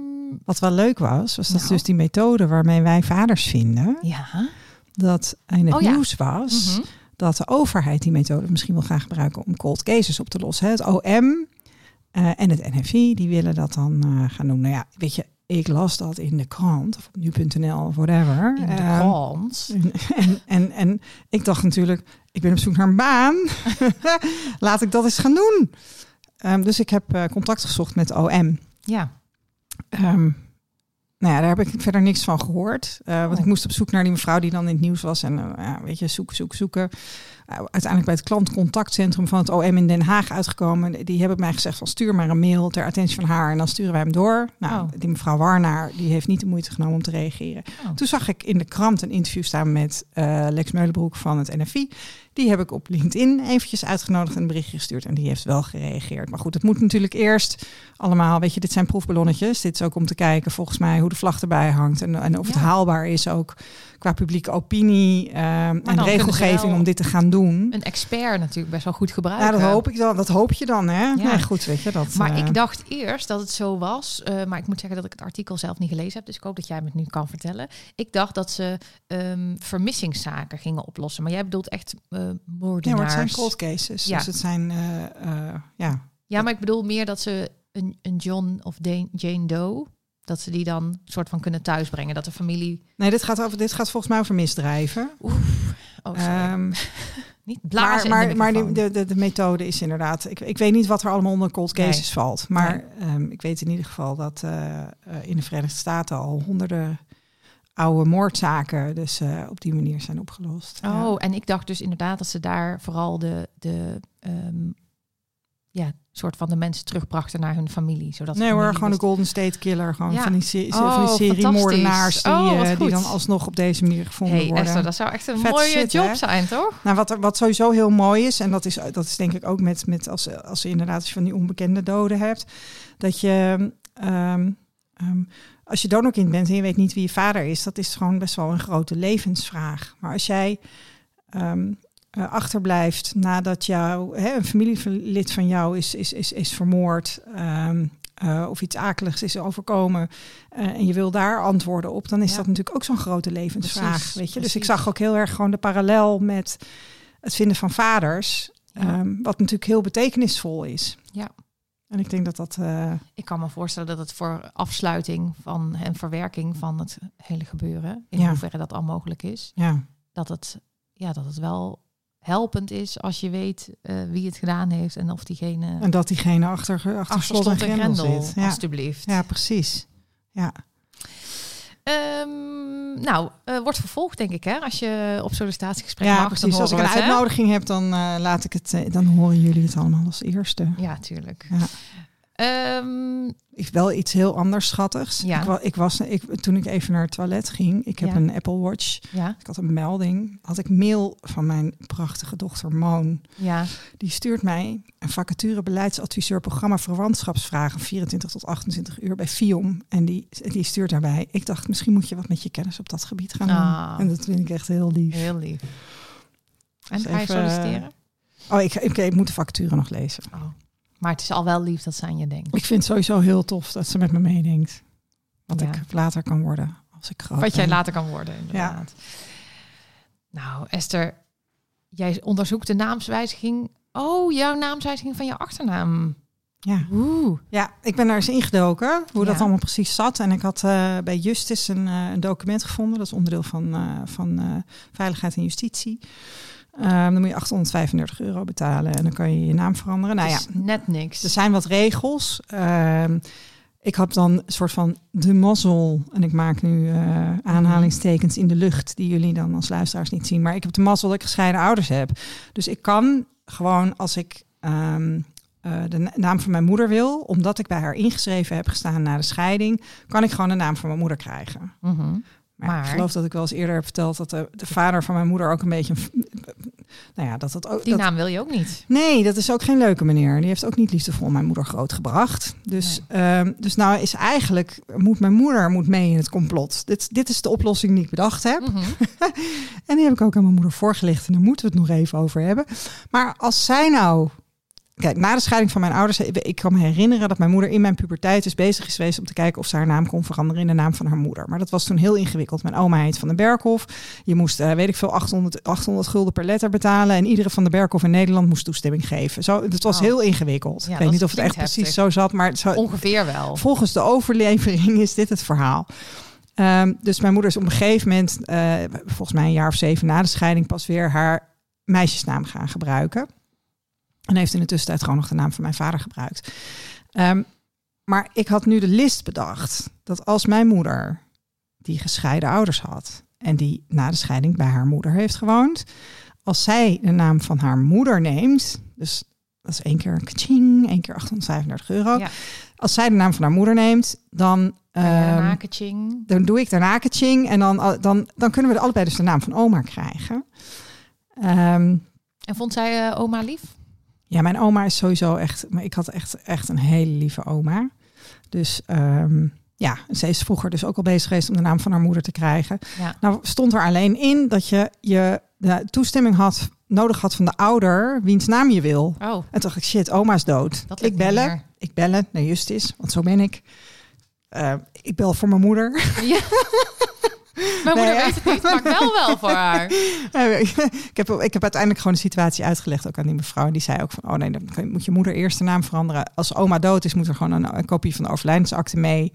wat wel leuk was, was dat Nou. dus die methode waarmee wij vaders vinden, ja. dat in het Oh ja. nieuws was Mhm. Dat de overheid die methode misschien wil gaan gebruiken om cold cases op te lossen. Het OM eh, en het NFI, die willen dat dan eh, gaan doen. Nou ja, weet je, ik las dat in de krant of op nu.nl of whatever. In de Ehm, krant. en, en, en, en ik dacht natuurlijk, ik ben op zoek naar een baan. Laat ik dat eens gaan doen. Ehm, dus ik heb eh, contact gezocht met OM. Ja. Ehm, nou ja, daar heb ik verder niks van gehoord. Eh, want Oh. ik moest op zoek naar die mevrouw die dan in het nieuws was. En eh, ja, weet je, zoeken, zoeken, zoeken. Uh, uiteindelijk bij het klantcontactcentrum van het OM in Den Haag uitgekomen. Die hebben mij gezegd van stuur maar een mail ter attentie van haar. En dan sturen wij hem door. Nou, Oh. die mevrouw Warnaar, die heeft niet de moeite genomen om te reageren. Oh. Toen zag ik in de krant een interview staan met eh, Lex Meulenbroek van het NFI. Die heb ik op LinkedIn eventjes uitgenodigd en een berichtje gestuurd. En die heeft wel gereageerd. Maar goed, het moet natuurlijk eerst allemaal, weet je, dit zijn proefballonnetjes. Dit is ook om te kijken volgens mij hoe de vlag erbij hangt. En, en of het haalbaar is ook qua publieke opinie eh, en regelgeving om dit te gaan doen. Een expert natuurlijk best wel goed Ja, gebruiken. dat hoop ik dan. Dat hoop je dan, hè? Ja. Nee, goed, weet je dat. Maar eh, ik dacht eerst dat het zo was. eh, maar ik moet zeggen dat ik het artikel zelf niet gelezen heb. Dus ik hoop dat jij me het nu kan vertellen. Ik dacht dat ze ehm, vermissingszaken gingen oplossen. Maar jij bedoelt echt eh Ja, moordenaars. maar het zijn cold cases. Ja. Dus het zijn, ja. Ja, maar ik bedoel meer dat ze een, een John of Jane Doe... dat ze die dan soort van kunnen thuisbrengen. Dat de familie... Nee, dit gaat, over, dit gaat volgens mij over misdrijven. Oh, sorry. Ehm, niet blazen maar maar, maar de, de, de methode is inderdaad... Ik, ik weet niet wat er allemaal onder cold cases Nee. valt. Maar ehm, ik weet in ieder geval dat eh, eh, in de Verenigde Staten al honderden oude moordzaken dus eh, op die manier zijn opgelost. Ja. Oh, en ik dacht dus inderdaad dat ze daar vooral de, de ehm, ja, soort van de mensen terugbrachten naar hun familie. Zodat Nee hoor, gewoon de Golden State Killer. Gewoon Ja. van die, Oh, van die seriemoordenaars die. Oh, eh, die dan alsnog op deze manier gevonden Hey worden. Esther, dat zou echt een Vet mooie shit, job hè? zijn, toch? Nou, wat, er- wat sowieso heel mooi is, en dat is, dat is denk ik ook met, met als, als je inderdaad als je van die onbekende doden hebt, dat je ehm, ehm, als je donorkind bent en je weet niet wie je vader is, dat is gewoon best wel een grote levensvraag. Maar als jij ehm, eh, achterblijft nadat jou, hè, een familielid van jou is, is, is, is vermoord. ehm, eh, of iets akeligs is overkomen eh, en je wil daar antwoorden op, dan is Ja. dat natuurlijk ook zo'n grote levensvraag. Precies, weet je? Dus ik zag ook heel erg gewoon de parallel met het vinden van vaders, Ja. ehm, wat natuurlijk heel betekenisvol is. Ja. En ik denk dat dat. Ik kan me voorstellen dat het voor afsluiting van en verwerking van het hele gebeuren, in Ja. hoeverre dat al mogelijk is, ja, dat het, ja, dat het wel helpend is als je weet eh, wie het gedaan heeft en of diegene en dat diegene achter, achter, achter slot en grendel, zit. Ja, alstublieft. ja precies. Ja. Ehm, nou, eh, wordt vervolgd denk ik hè, als je op sollicitatiegesprek ja, mag. precies. Als ik een hè? uitnodiging heb, dan eh, laat ik het. dan horen jullie het allemaal als eerste. Ja, tuurlijk. Ja. Ehm, Ik wel iets heel anders schattigs. Ja. Ik, wa- ik was, ik, toen ik even naar het toilet ging, ik heb Ja. een Apple Watch. ja, Ik had een melding. Had ik mail van mijn prachtige dochter Moon. ja. Die stuurt mij een vacature beleidsadviseur programma verwantschapsvragen 24 tot 28 uur bij FIOM. En die, die stuurt daarbij. Ik dacht, misschien moet je wat met je kennis op dat gebied gaan doen. Ah. En dat vind ik echt heel lief. Heel lief. En Dus ga je even, solliciteren? Oh, ik, ik, ik moet de vacature nog lezen. Oh. Maar het is al wel lief dat ze aan je denkt. Ik vind het sowieso heel tof dat ze met me meedenkt. Wat Ja. ik later kan worden als ik groot Wat jij later kan worden, inderdaad. Nou, Esther, jij onderzoekt de naamswijziging. Oh, jouw naamswijziging van je achternaam. Ja. Oeh. ja, ik ben daar eens ingedoken hoe dat allemaal precies zat. En ik had eh, bij Justis een, eh, een document gevonden. Dat is onderdeel van, eh, van Veiligheid en Justitie. Ehm, dan moet je 835 euro betalen en dan kan je je naam veranderen. Nou ja, Dus net niks. Er zijn wat regels. Ehm, ik had dan een soort van de mazzel. En ik maak nu eh, aanhalingstekens in de lucht. Die jullie dan als luisteraars niet zien. Maar ik heb de mazzel dat ik gescheiden ouders heb. Dus ik kan gewoon als ik ehm, eh, de na- naam van mijn moeder wil. Omdat ik bij haar ingeschreven heb gestaan na de scheiding. Kan ik gewoon de naam van mijn moeder krijgen. Mhm. Maar, Maar- ik geloof dat ik wel eens eerder heb verteld dat de, de vader van mijn moeder ook een beetje. Nou ja, dat dat ook. Die dat, naam wil je ook niet. Nee, dat is ook geen leuke meneer. Die heeft ook niet liefdevol mijn moeder grootgebracht. Dus, ehm, dus nou is eigenlijk, moet mijn moeder moet mee in het complot. Dit, dit is de oplossing die ik bedacht heb. Mhm. En die heb ik ook aan mijn moeder voorgelegd. En daar moeten we het nog even over hebben. Maar als zij nou... Kijk, na de scheiding van mijn ouders, ik kan me herinneren dat mijn moeder in mijn puberteit dus bezig is geweest om te kijken of ze haar naam kon veranderen in de naam van haar moeder. Maar dat was toen heel ingewikkeld. Mijn oma heet Van den Berghof. Je moest, eh, weet ik veel, 800, 800 gulden per letter betalen. En iedere Van den Berghof in Nederland moest toestemming geven. Zo, het was Oh. heel ingewikkeld. Ja, ik weet niet of het echt precies zo zat, maar zo, Ongeveer wel. Volgens de overlevering is dit het verhaal. Ehm, dus mijn moeder is op een gegeven moment, eh, volgens mij een jaar of zeven na de scheiding, pas weer haar meisjesnaam gaan gebruiken. En heeft in de tussentijd gewoon nog de naam van mijn vader gebruikt. Ehm, maar ik had nu de list bedacht dat als mijn moeder, die gescheiden ouders had en die na de scheiding bij haar moeder heeft gewoond, als zij de naam van haar moeder neemt, dus dat is één keer een kaching, één keer 835 euro. Ja. Als zij de naam van haar moeder neemt, dan, ehm, dan doe ik daarna kaching en dan, dan, dan kunnen we allebei dus de naam van oma krijgen. Ehm, En vond zij eh, oma lief? Ja, mijn oma is sowieso echt, maar ik had echt, echt een hele lieve oma. Dus ehm, ja, ze is vroeger dus ook al bezig geweest om de naam van haar moeder te krijgen. Ja. Nou stond er alleen in dat je, je de toestemming had nodig had van de ouder wiens naam je wil. Oh, En toen dacht ik, shit, oma is dood. Dat ik bellen, meer. ik bellen naar Justis, want zo ben ik. Eh, ik bel voor mijn moeder. ja. Mijn moeder Nee, weet het niet, maar ik wel wel voor haar. ik, heb, ik heb uiteindelijk gewoon de situatie uitgelegd ook aan die mevrouw. En die zei ook van, oh nee, dan moet je moeder eerst de naam veranderen. Als oma dood is, moet er gewoon een, een kopie van de overlijdensakte mee.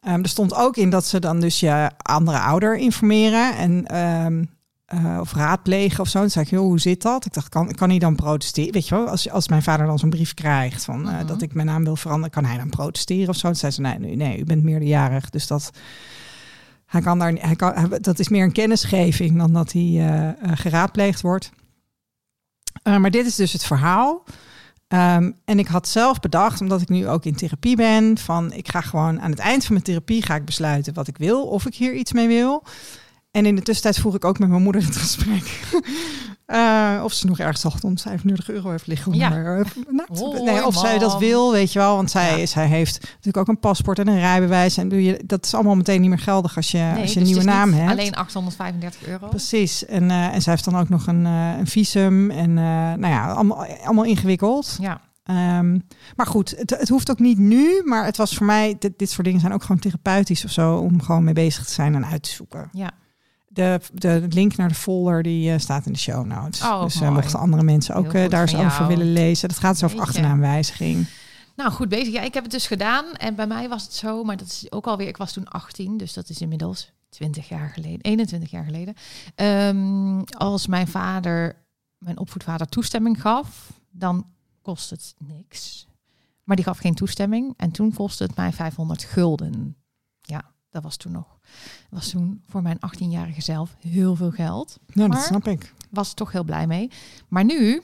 Ehm, er stond ook in dat ze dan dus je andere ouder informeren en ehm, eh, of raadplegen of zo. Dan zei ik, joh, hoe zit dat? Ik dacht, kan, kan hij dan protesteren? Weet je wel, als, als mijn vader dan zo'n brief krijgt van eh, Mhm. dat ik mijn naam wil veranderen, kan hij dan protesteren of zo? Toen zei ze, nee, nee, nee, u bent meerderjarig, dus dat... Hij kan daar, hij kan, dat is meer een kennisgeving dan dat hij eh, eh, geraadpleegd wordt. Eh, maar dit is dus het verhaal. Ehm, en ik had zelf bedacht, omdat ik nu ook in therapie ben, van ik ga gewoon aan het eind van mijn therapie ga ik besluiten wat ik wil, of ik hier iets mee wil. En in de tussentijd voer ik ook met mijn moeder het gesprek. Eh, of ze nog ergens 835 euro heeft liggen. Ja. eh, nou, Hoi, nee, of zij dat wil, weet je wel. Want zij, Ja. zij heeft natuurlijk ook een paspoort en een rijbewijs. En doe je, dat is allemaal meteen niet meer geldig als je, Nee, als je dus een nieuwe naam hebt. Alleen 835 euro. Precies. En, eh, en zij heeft dan ook nog een, een visum. En nou ja, allemaal, allemaal ingewikkeld. Ja, Ehm, maar goed, het, het hoeft ook niet nu. Maar het was voor mij, dit, dit soort dingen zijn ook gewoon therapeutisch of zo. Om gewoon mee bezig te zijn en uit te zoeken. ja. De, de link naar de folder die eh, staat in de show notes. Oh, dus eh, mochten andere mensen ook eh, daar eens over jou. willen lezen. Dat gaat dus over achternaamwijziging. Nou, goed bezig. Ja, ik heb het dus gedaan. En bij mij was het zo, maar dat is ook alweer... Ik was toen 18, dus dat is inmiddels 20 jaar geleden. 21 jaar geleden. Ehm, als mijn vader, mijn opvoedvader, toestemming gaf... dan kost het niks. Maar die gaf geen toestemming. En toen kostte het mij 500 gulden. Dat was toen nog. Dat was toen voor mijn 18-jarige zelf heel veel geld Nou, Maar- dat snap ik. was toch heel blij mee. Maar nu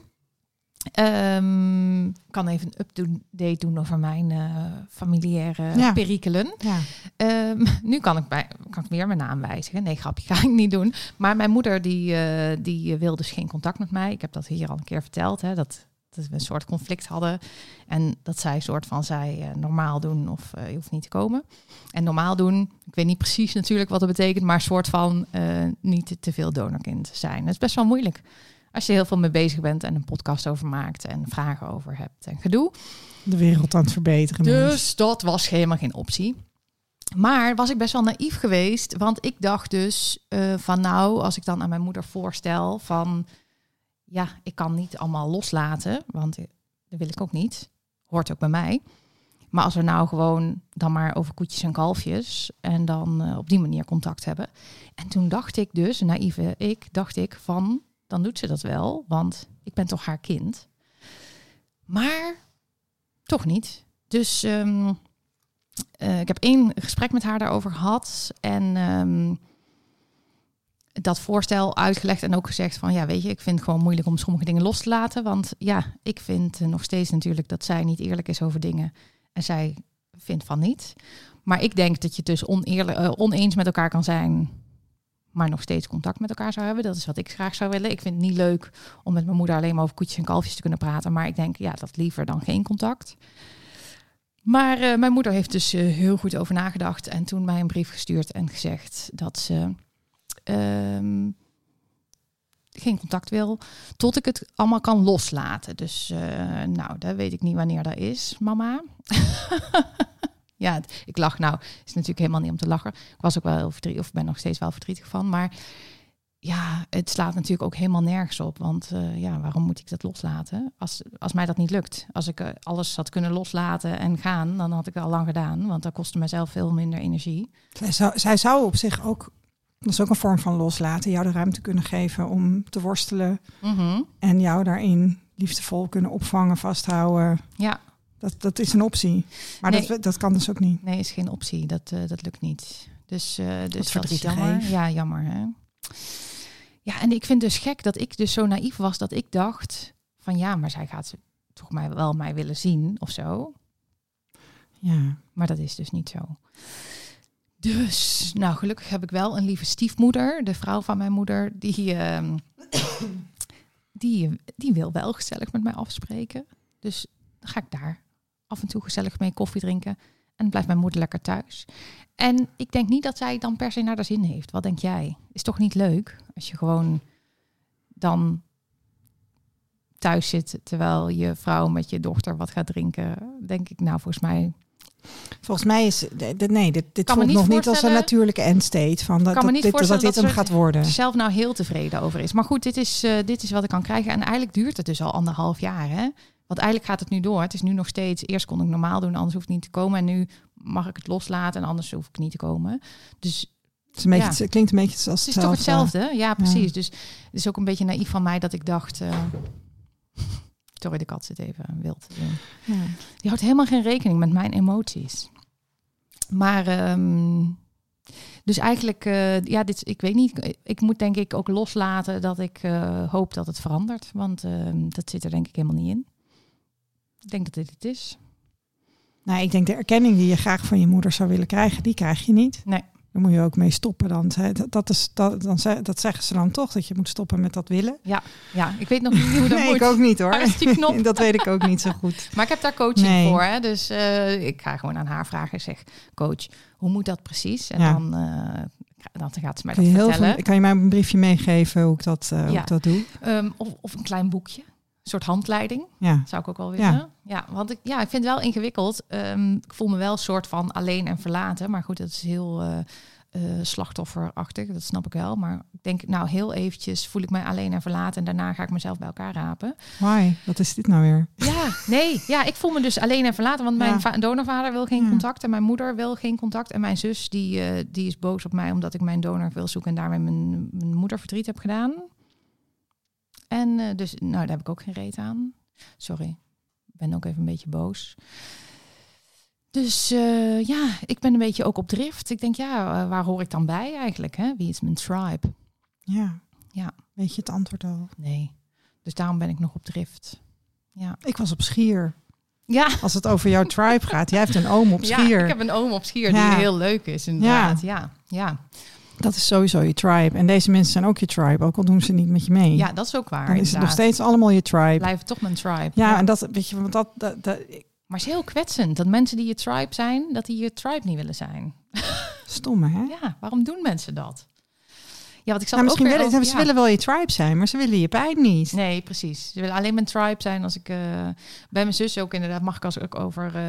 ehm kan even een update doen over mijn eh, familiaire Ja. perikelen. Ja. Ehm, nu kan ik, bij, kan ik weer mijn naam wijzigen. Nee, grapje, ga ik niet doen. Maar mijn moeder die, eh, die wil dus geen contact met mij. Ik heb dat hier al een keer verteld. Hè, dat, dat we een soort conflict hadden. En dat zij soort van zei eh, normaal doen of eh, je hoeft niet te komen. En normaal doen, ik weet niet precies natuurlijk wat dat betekent, maar soort van eh, niet te veel donorkind zijn. Dat is best wel moeilijk. Als je heel veel mee bezig bent en een podcast over maakt en vragen over hebt en gedoe. De wereld aan het verbeteren. Dus dat was helemaal geen optie. Maar was ik best wel naïef geweest, want ik dacht dus van nou, als ik dan aan mijn moeder voorstel van ja, ik kan niet allemaal loslaten, want dat wil ik ook niet. Hoort ook bij mij. Maar als we nou gewoon dan maar over koetjes en kalfjes en dan eh, op die manier contact hebben. En toen dacht ik dus, naïeve ik, dacht ik van dan doet ze dat wel, want ik ben toch haar kind. Maar toch niet. Dus ehm, eh, ik heb één gesprek met haar daarover gehad. En ehm, dat voorstel uitgelegd en ook gezegd van... ja, weet je, ik vind het gewoon moeilijk om sommige dingen los te laten. Want ja, ik vind nog steeds natuurlijk dat zij niet eerlijk is over dingen. En zij vindt van niet. Maar ik denk dat je dus oneerlijk, eh, oneens met elkaar kan zijn... maar nog steeds contact met elkaar zou hebben. Dat is wat ik graag zou willen. Ik vind het niet leuk om met mijn moeder alleen maar over koetjes en kalfjes te kunnen praten. Maar ik denk, ja, dat liever dan geen contact. Maar eh, mijn moeder heeft dus eh, heel goed over nagedacht en toen mij een brief gestuurd en gezegd dat ze ehm, geen contact wil tot ik het allemaal kan loslaten. Dus eh, nou, dat weet ik niet wanneer dat is, mama. ja, ik lach nou. Is natuurlijk helemaal niet om te lachen. Ik was ook wel heel verdrietig, of ben nog steeds wel verdrietig van. Maar ja, het slaat natuurlijk ook helemaal nergens op. Want eh, ja, waarom moet ik dat loslaten? Als, als mij dat niet lukt. Als ik eh, alles had kunnen loslaten en gaan, dan had ik het al lang gedaan. Want dat kostte mezelf veel minder energie. Zij zou, zij zou op zich ook, dat is ook een vorm van loslaten, jou de ruimte kunnen geven om te worstelen. En jou daarin liefdevol kunnen opvangen, vasthouden. Ja, Dat, dat is een optie. Maar Nee. dat, dat kan dus ook niet. nee, is geen optie. Dat, eh, dat lukt niet. Dus, eh dus dat is jammer. Ja, jammer hè. Ja, en ik vind dus gek dat ik dus zo naïef was dat ik dacht van ja, maar zij gaat toch mij wel mij willen zien of zo. Ja. Maar dat is dus niet zo. Dus, nou, gelukkig heb ik wel een lieve stiefmoeder, de vrouw van mijn moeder, die, ehm, die, die wil wel gezellig met mij afspreken. Dus dan ga ik daar af en toe gezellig mee koffie drinken. En blijft mijn moeder lekker thuis. En ik denk niet dat zij dan per se naar de zin heeft. Wat denk jij? Is toch niet leuk als je gewoon dan thuis zit terwijl je vrouw met je dochter wat gaat drinken, denk ik, nou, volgens mij Volgens mij is nee, dit, dit voelt nog niet als een natuurlijke endstate van dat, kan me dat, niet dit, dat dit hem gaat worden. zelf nou heel tevreden over is. Maar goed, dit is, eh, dit is wat ik kan krijgen. En eigenlijk duurt het dus al anderhalf jaar. Hè? Want eigenlijk gaat het nu door. Het is nu nog steeds, eerst kon ik normaal doen, anders hoeft het niet te komen. En nu mag ik het loslaten en anders hoef ik niet te komen. Dus Het, een beetje, Ja. het klinkt een beetje als het is toch hetzelfde? Ja, precies. Dus het is ook een beetje naïef van mij dat ik dacht... eh, sorry, de kat zit even wild te doen. Ja. Die houdt helemaal geen rekening met mijn emoties. Maar, ehm, dus eigenlijk, eh, ja, dit, ik weet niet. Ik moet denk ik ook loslaten dat ik eh, hoop dat het verandert. Want ehm, dat zit er denk ik helemaal niet in. Ik denk dat dit het is. Nou, ik denk de erkenning die je graag van je moeder zou willen krijgen, die krijg je niet. Nee. Daar moet je ook mee stoppen dan. Dat, is, dat, dan, dat zeggen ze dan toch, dat je moet stoppen met dat willen. Ja, ik weet nog niet hoe dat nee, moet. ik ook niet hoor. Knop? dat weet ik ook niet zo goed. Maar ik heb daar coaching Nee. voor. Hè? Dus eh, ik ga gewoon aan haar vragen. Ik zeg, coach, hoe moet dat precies? En Ja. dan, eh, dan gaat ze mij dat vertellen. veel, kan je mij een briefje meegeven hoe ik dat, eh, hoe Ja. ik dat doe? Ehm, of, of een klein boekje. Een soort handleiding. Ja. Zou ik ook wel willen. Ja. Ja, want ik, ja, ik vind het wel ingewikkeld. Ehm, ik voel me wel een soort van alleen en verlaten. Maar goed, dat is heel eh, eh, slachtofferachtig. Dat snap ik wel. Maar ik denk, nou, heel eventjes voel ik mij alleen en verlaten. En daarna ga ik mezelf bij elkaar rapen. Why? Wat is dit nou weer? Ja, nee. Ja, ik voel me dus alleen en verlaten. Want mijn Ja. va- donorvader wil geen contact. En mijn moeder wil geen contact. En mijn zus, die, eh, die is boos op mij omdat ik mijn donor wil zoeken. En daarmee mijn, mijn moeder verdriet heb gedaan. En eh, dus, nou, daar heb ik ook geen reet aan. Sorry. Ik ben ook even een beetje boos. Dus eh, ja, ik ben een beetje ook op drift. Ik denk, ja, eh, waar hoor ik dan bij eigenlijk? Hè? Wie is mijn tribe? Ja. Ja. Weet je het antwoord al? Nee. Dus daarom ben ik nog op drift. Ja. Ik was op Schier. Ja, Als het over jouw tribe gaat. Jij hebt een oom op Schier. Ja, ik heb een oom op Schier Ja. die heel leuk is inderdaad. Ja, ja. Dat is sowieso je tribe. En deze mensen zijn ook je tribe. Ook al doen ze niet met je mee. ja dat is ook waar. dan is het nog steeds allemaal je tribe. Blijven toch mijn tribe. Ja, en dat, weet je, want dat, dat, dat Maar het is heel kwetsend dat mensen die je tribe zijn, dat die je tribe niet willen zijn. stomme, hè? Ja, waarom doen mensen dat? Ja, want ik zat Nou, misschien ook willen, over- ze willen wel je tribe zijn, maar ze willen je pijn niet. Nee, precies. Ze willen alleen mijn tribe zijn als ik eh, bij mijn zus ook inderdaad mag ik als ik over eh,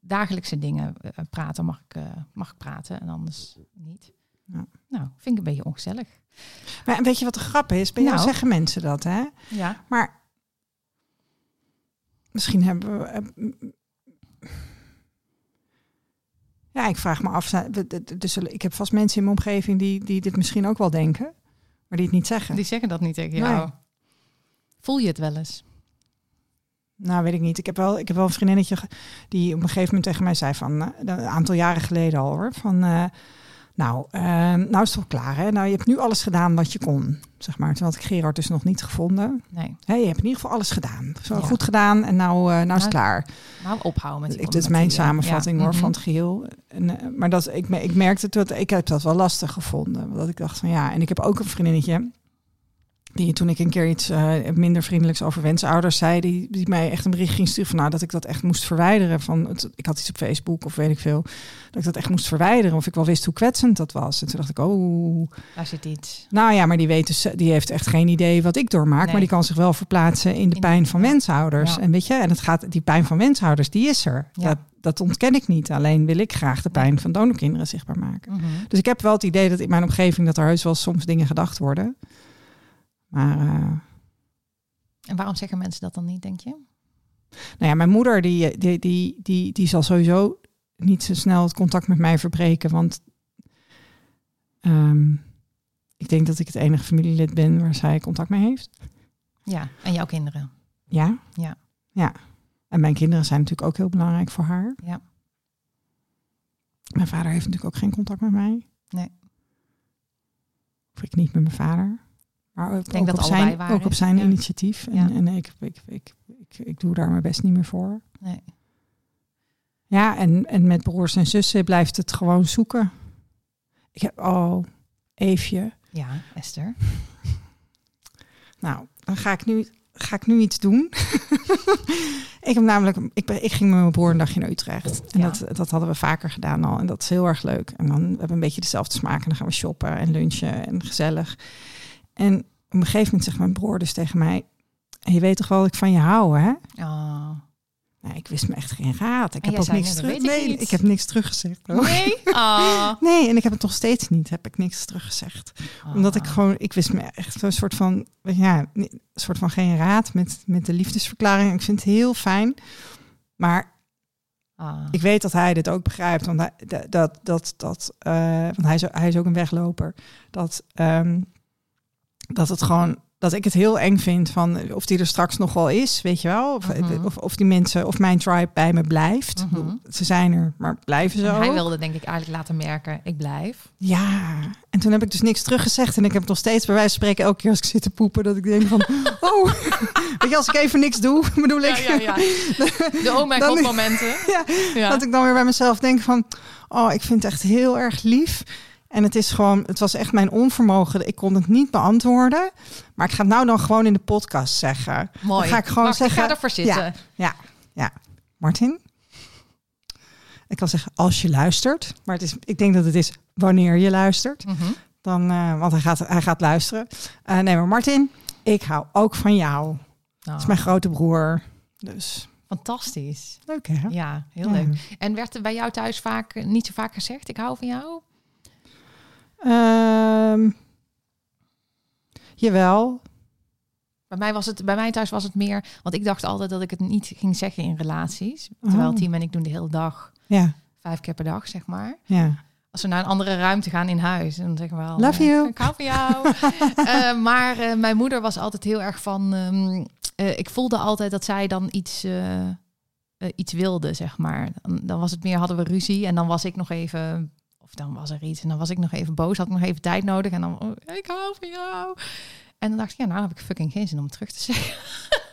dagelijkse dingen eh, praten, mag ik, mag ik praten en anders niet. Ja. Nou, vind ik een beetje ongezellig. Maar weet je wat de grap is? Bij jou Nou. zeggen mensen dat, hè? Ja. Maar misschien hebben we. eh, Ja, ik vraag me af. Dus ik heb vast mensen in mijn omgeving die, die dit misschien ook wel denken, maar die het niet zeggen. Die zeggen dat niet tegen Nee. jou. Voel je het wel eens? Nou, weet ik niet. Ik heb wel, ik heb wel een vriendinnetje die op een gegeven moment tegen mij zei van eh, een aantal jaren geleden al hoor. Van eh, nou, eh, nou is het wel klaar hè. Nou, je hebt nu alles gedaan wat je kon. Zeg maar. Terwijl ik Gerard dus nog niet gevonden. Nee. Je hebt in ieder geval alles gedaan. Zo Ja. goed gedaan en nou, eh, nou is het Nou, klaar. Nou, ophouden met die Ik, dit is mijn samenvatting Ja. hoor Mhm. van het geheel. En, eh, maar dat, ik, ik merkte dat ik heb dat wel lastig gevonden. Dat ik dacht van ja, en ik heb ook een vriendinnetje. Die toen ik een keer iets eh, minder vriendelijks over wensouders zei, die, die mij echt een bericht ging sturen van nou dat ik dat echt moest verwijderen. Van het, ik had iets op Facebook of weet ik veel. Dat ik dat echt moest verwijderen. Of ik wel wist hoe kwetsend dat was. En toen dacht ik, oh, Daar zit iets. nou ja, maar die, weet dus, die heeft echt geen idee wat ik doormaak. Nee. Maar die kan zich wel verplaatsen in de pijn van. Ja. En weet je, en het gaat, die pijn van wenshouders, die is er. Ja. Dat, dat ontken ik niet. Alleen wil ik graag de pijn van donorkinderen zichtbaar maken. Mhm. Dus ik heb wel het idee dat in mijn omgeving dat er heus wel soms dingen gedacht worden. Maar eh, En waarom zeggen mensen dat dan niet, denk je? nou ja, mijn moeder die, die, die, die, die zal sowieso niet zo snel het contact met mij verbreken. Want ehm, ik denk dat ik het enige familielid ben waar zij contact mee heeft. Ja, en jouw kinderen. Ja. Ja. Ja. En mijn kinderen zijn natuurlijk ook heel belangrijk voor haar. Ja. Mijn vader heeft natuurlijk ook geen contact met mij. Nee. Of ik niet met mijn vader. Maar ook, denk ook dat op zijn, waar ook op zijn Ja. initiatief. En, Ja. en ik, ik, ik, ik, ik doe daar mijn best niet meer voor. Nee. Ja, en, en met broers en zussen blijft het gewoon zoeken. Ik heb, oh, Eefje. Ja, Esther. Nou, dan ga ik nu, ga ik nu iets doen. ik heb namelijk, ik, ben, ik ging met mijn broer een dagje naar Utrecht. En Ja. dat, dat hadden we vaker gedaan al. En dat is heel erg leuk. En dan we hebben we een beetje dezelfde smaak. En dan gaan we shoppen en lunchen en gezellig. En op een gegeven moment zegt mijn broer dus tegen mij... je weet toch wel dat ik van je hou, hè? Oh. Nee, ik wist me echt geen raad. Ik En heb ook niks terug. ik Nee, niet. ik heb niks teruggezegd. hoor. Nee? Ah. Nee, en ik heb het nog steeds niet. Heb ik niks teruggezegd. Omdat ik Ah. gewoon, ik wist me echt een soort van, ja, een soort van geen raad met, met de liefdesverklaring. Ik vind het heel fijn. Maar Ah. ik weet dat hij dit ook begrijpt. Want hij, dat, dat, dat, dat eh, want hij is, hij is ook een wegloper. Dat, ehm, dat het gewoon, dat ik het heel eng vind van of die er straks nog wel is, weet je wel. Of, Mhm. of, of die mensen, of mijn tribe bij me blijft. Mhm. Ze zijn er, maar blijven ze En ook. hij wilde denk ik eigenlijk laten merken, ik blijf. Ja, en toen heb ik dus niks teruggezegd. En ik heb nog steeds bij wijze van spreken elke keer als ik zit te poepen... dat ik denk van, oh, weet je, als ik even niks doe, bedoel ik... Ja, ja, ja. De oh mijn Dan- god momenten. Ja, Ja. Dat ik dan weer bij mezelf denk van, oh, ik vind het echt heel erg lief. En het is gewoon, het was echt mijn onvermogen. Ik kon het niet beantwoorden. Maar ik ga het nou dan gewoon in de podcast zeggen. Mooi. Dan ga ik gewoon zeggen... Ik ga ervoor zitten. Ja, ja, ja. Martin? Ik kan zeggen als je luistert. Maar het is, ik denk dat het is wanneer je luistert. Mhm. Dan, eh, want hij gaat, hij gaat luisteren. Eh, nee, maar Martin, ik hou ook van jou. Dat is Oh, mijn grote broer. Dus Fantastisch. leuk hè? Ja, heel Ja. leuk. En werd er bij jou thuis vaak niet zo vaak gezegd, ik hou van jou? Ehm, jawel. Bij mij, was het, bij mij thuis was het meer, want ik dacht altijd dat ik het niet ging zeggen in relaties. Terwijl Oh. Tim en ik doen de hele dag, Ja, vijf keer per dag, zeg maar. ja. Als we naar een andere ruimte gaan in huis, dan zeggen we wel... Love eh, you. Ik hou van jou. Eh, maar eh, mijn moeder was altijd heel erg van... ehm, eh, ik voelde altijd dat zij dan iets, iets wilde, zeg maar. Dan, dan was het meer, hadden we ruzie en dan was ik nog even... Of dan was er iets en dan was ik nog even boos. Had ik nog even tijd nodig en dan... oh, ik hou van jou. En dan dacht ik, ja, nou heb ik fucking geen zin om terug te zeggen.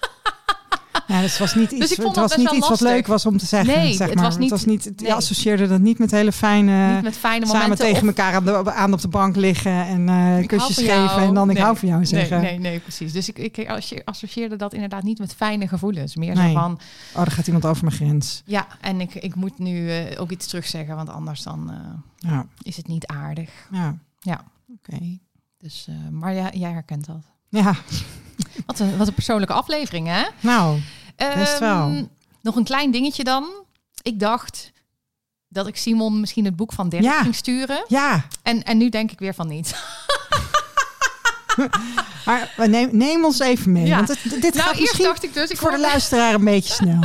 Ja, dus het was niet iets, Dus vond het was niet iets wat leuk was om te zeggen. Nee, zeg het maar. was niet- het was niet je nee. associeerde dat niet met hele fijne... Niet met fijne samen tegen of- elkaar aan, de, aan op de bank liggen en hou kusjes geven en dan ik hou van jou zeggen. Nee, nee, nee, precies. Dus ik, ik associe- associeerde dat inderdaad niet met fijne gevoelens. Meer Nee. zo van, Oh, dan gaat iemand over mijn grens. ja, en ik, ik moet nu eh, ook iets terugzeggen, want anders dan eh, Ja, is het niet aardig. ja. Ja. Oké. Dus, maar ja, jij herkent dat. Ja, Wat een, wat een persoonlijke aflevering, hè? nou, Best wel. Ehm, Nog een klein dingetje dan. Ik dacht dat ik Simon misschien het boek van Dirk Ja. ging sturen. ja. En, en nu denk ik weer van niet. Maar neem, neem ons even mee. Ja. Want het, dit nou, gaat eerst dacht ik dus... Ik voor de hoorde- luisteraar een beetje snel.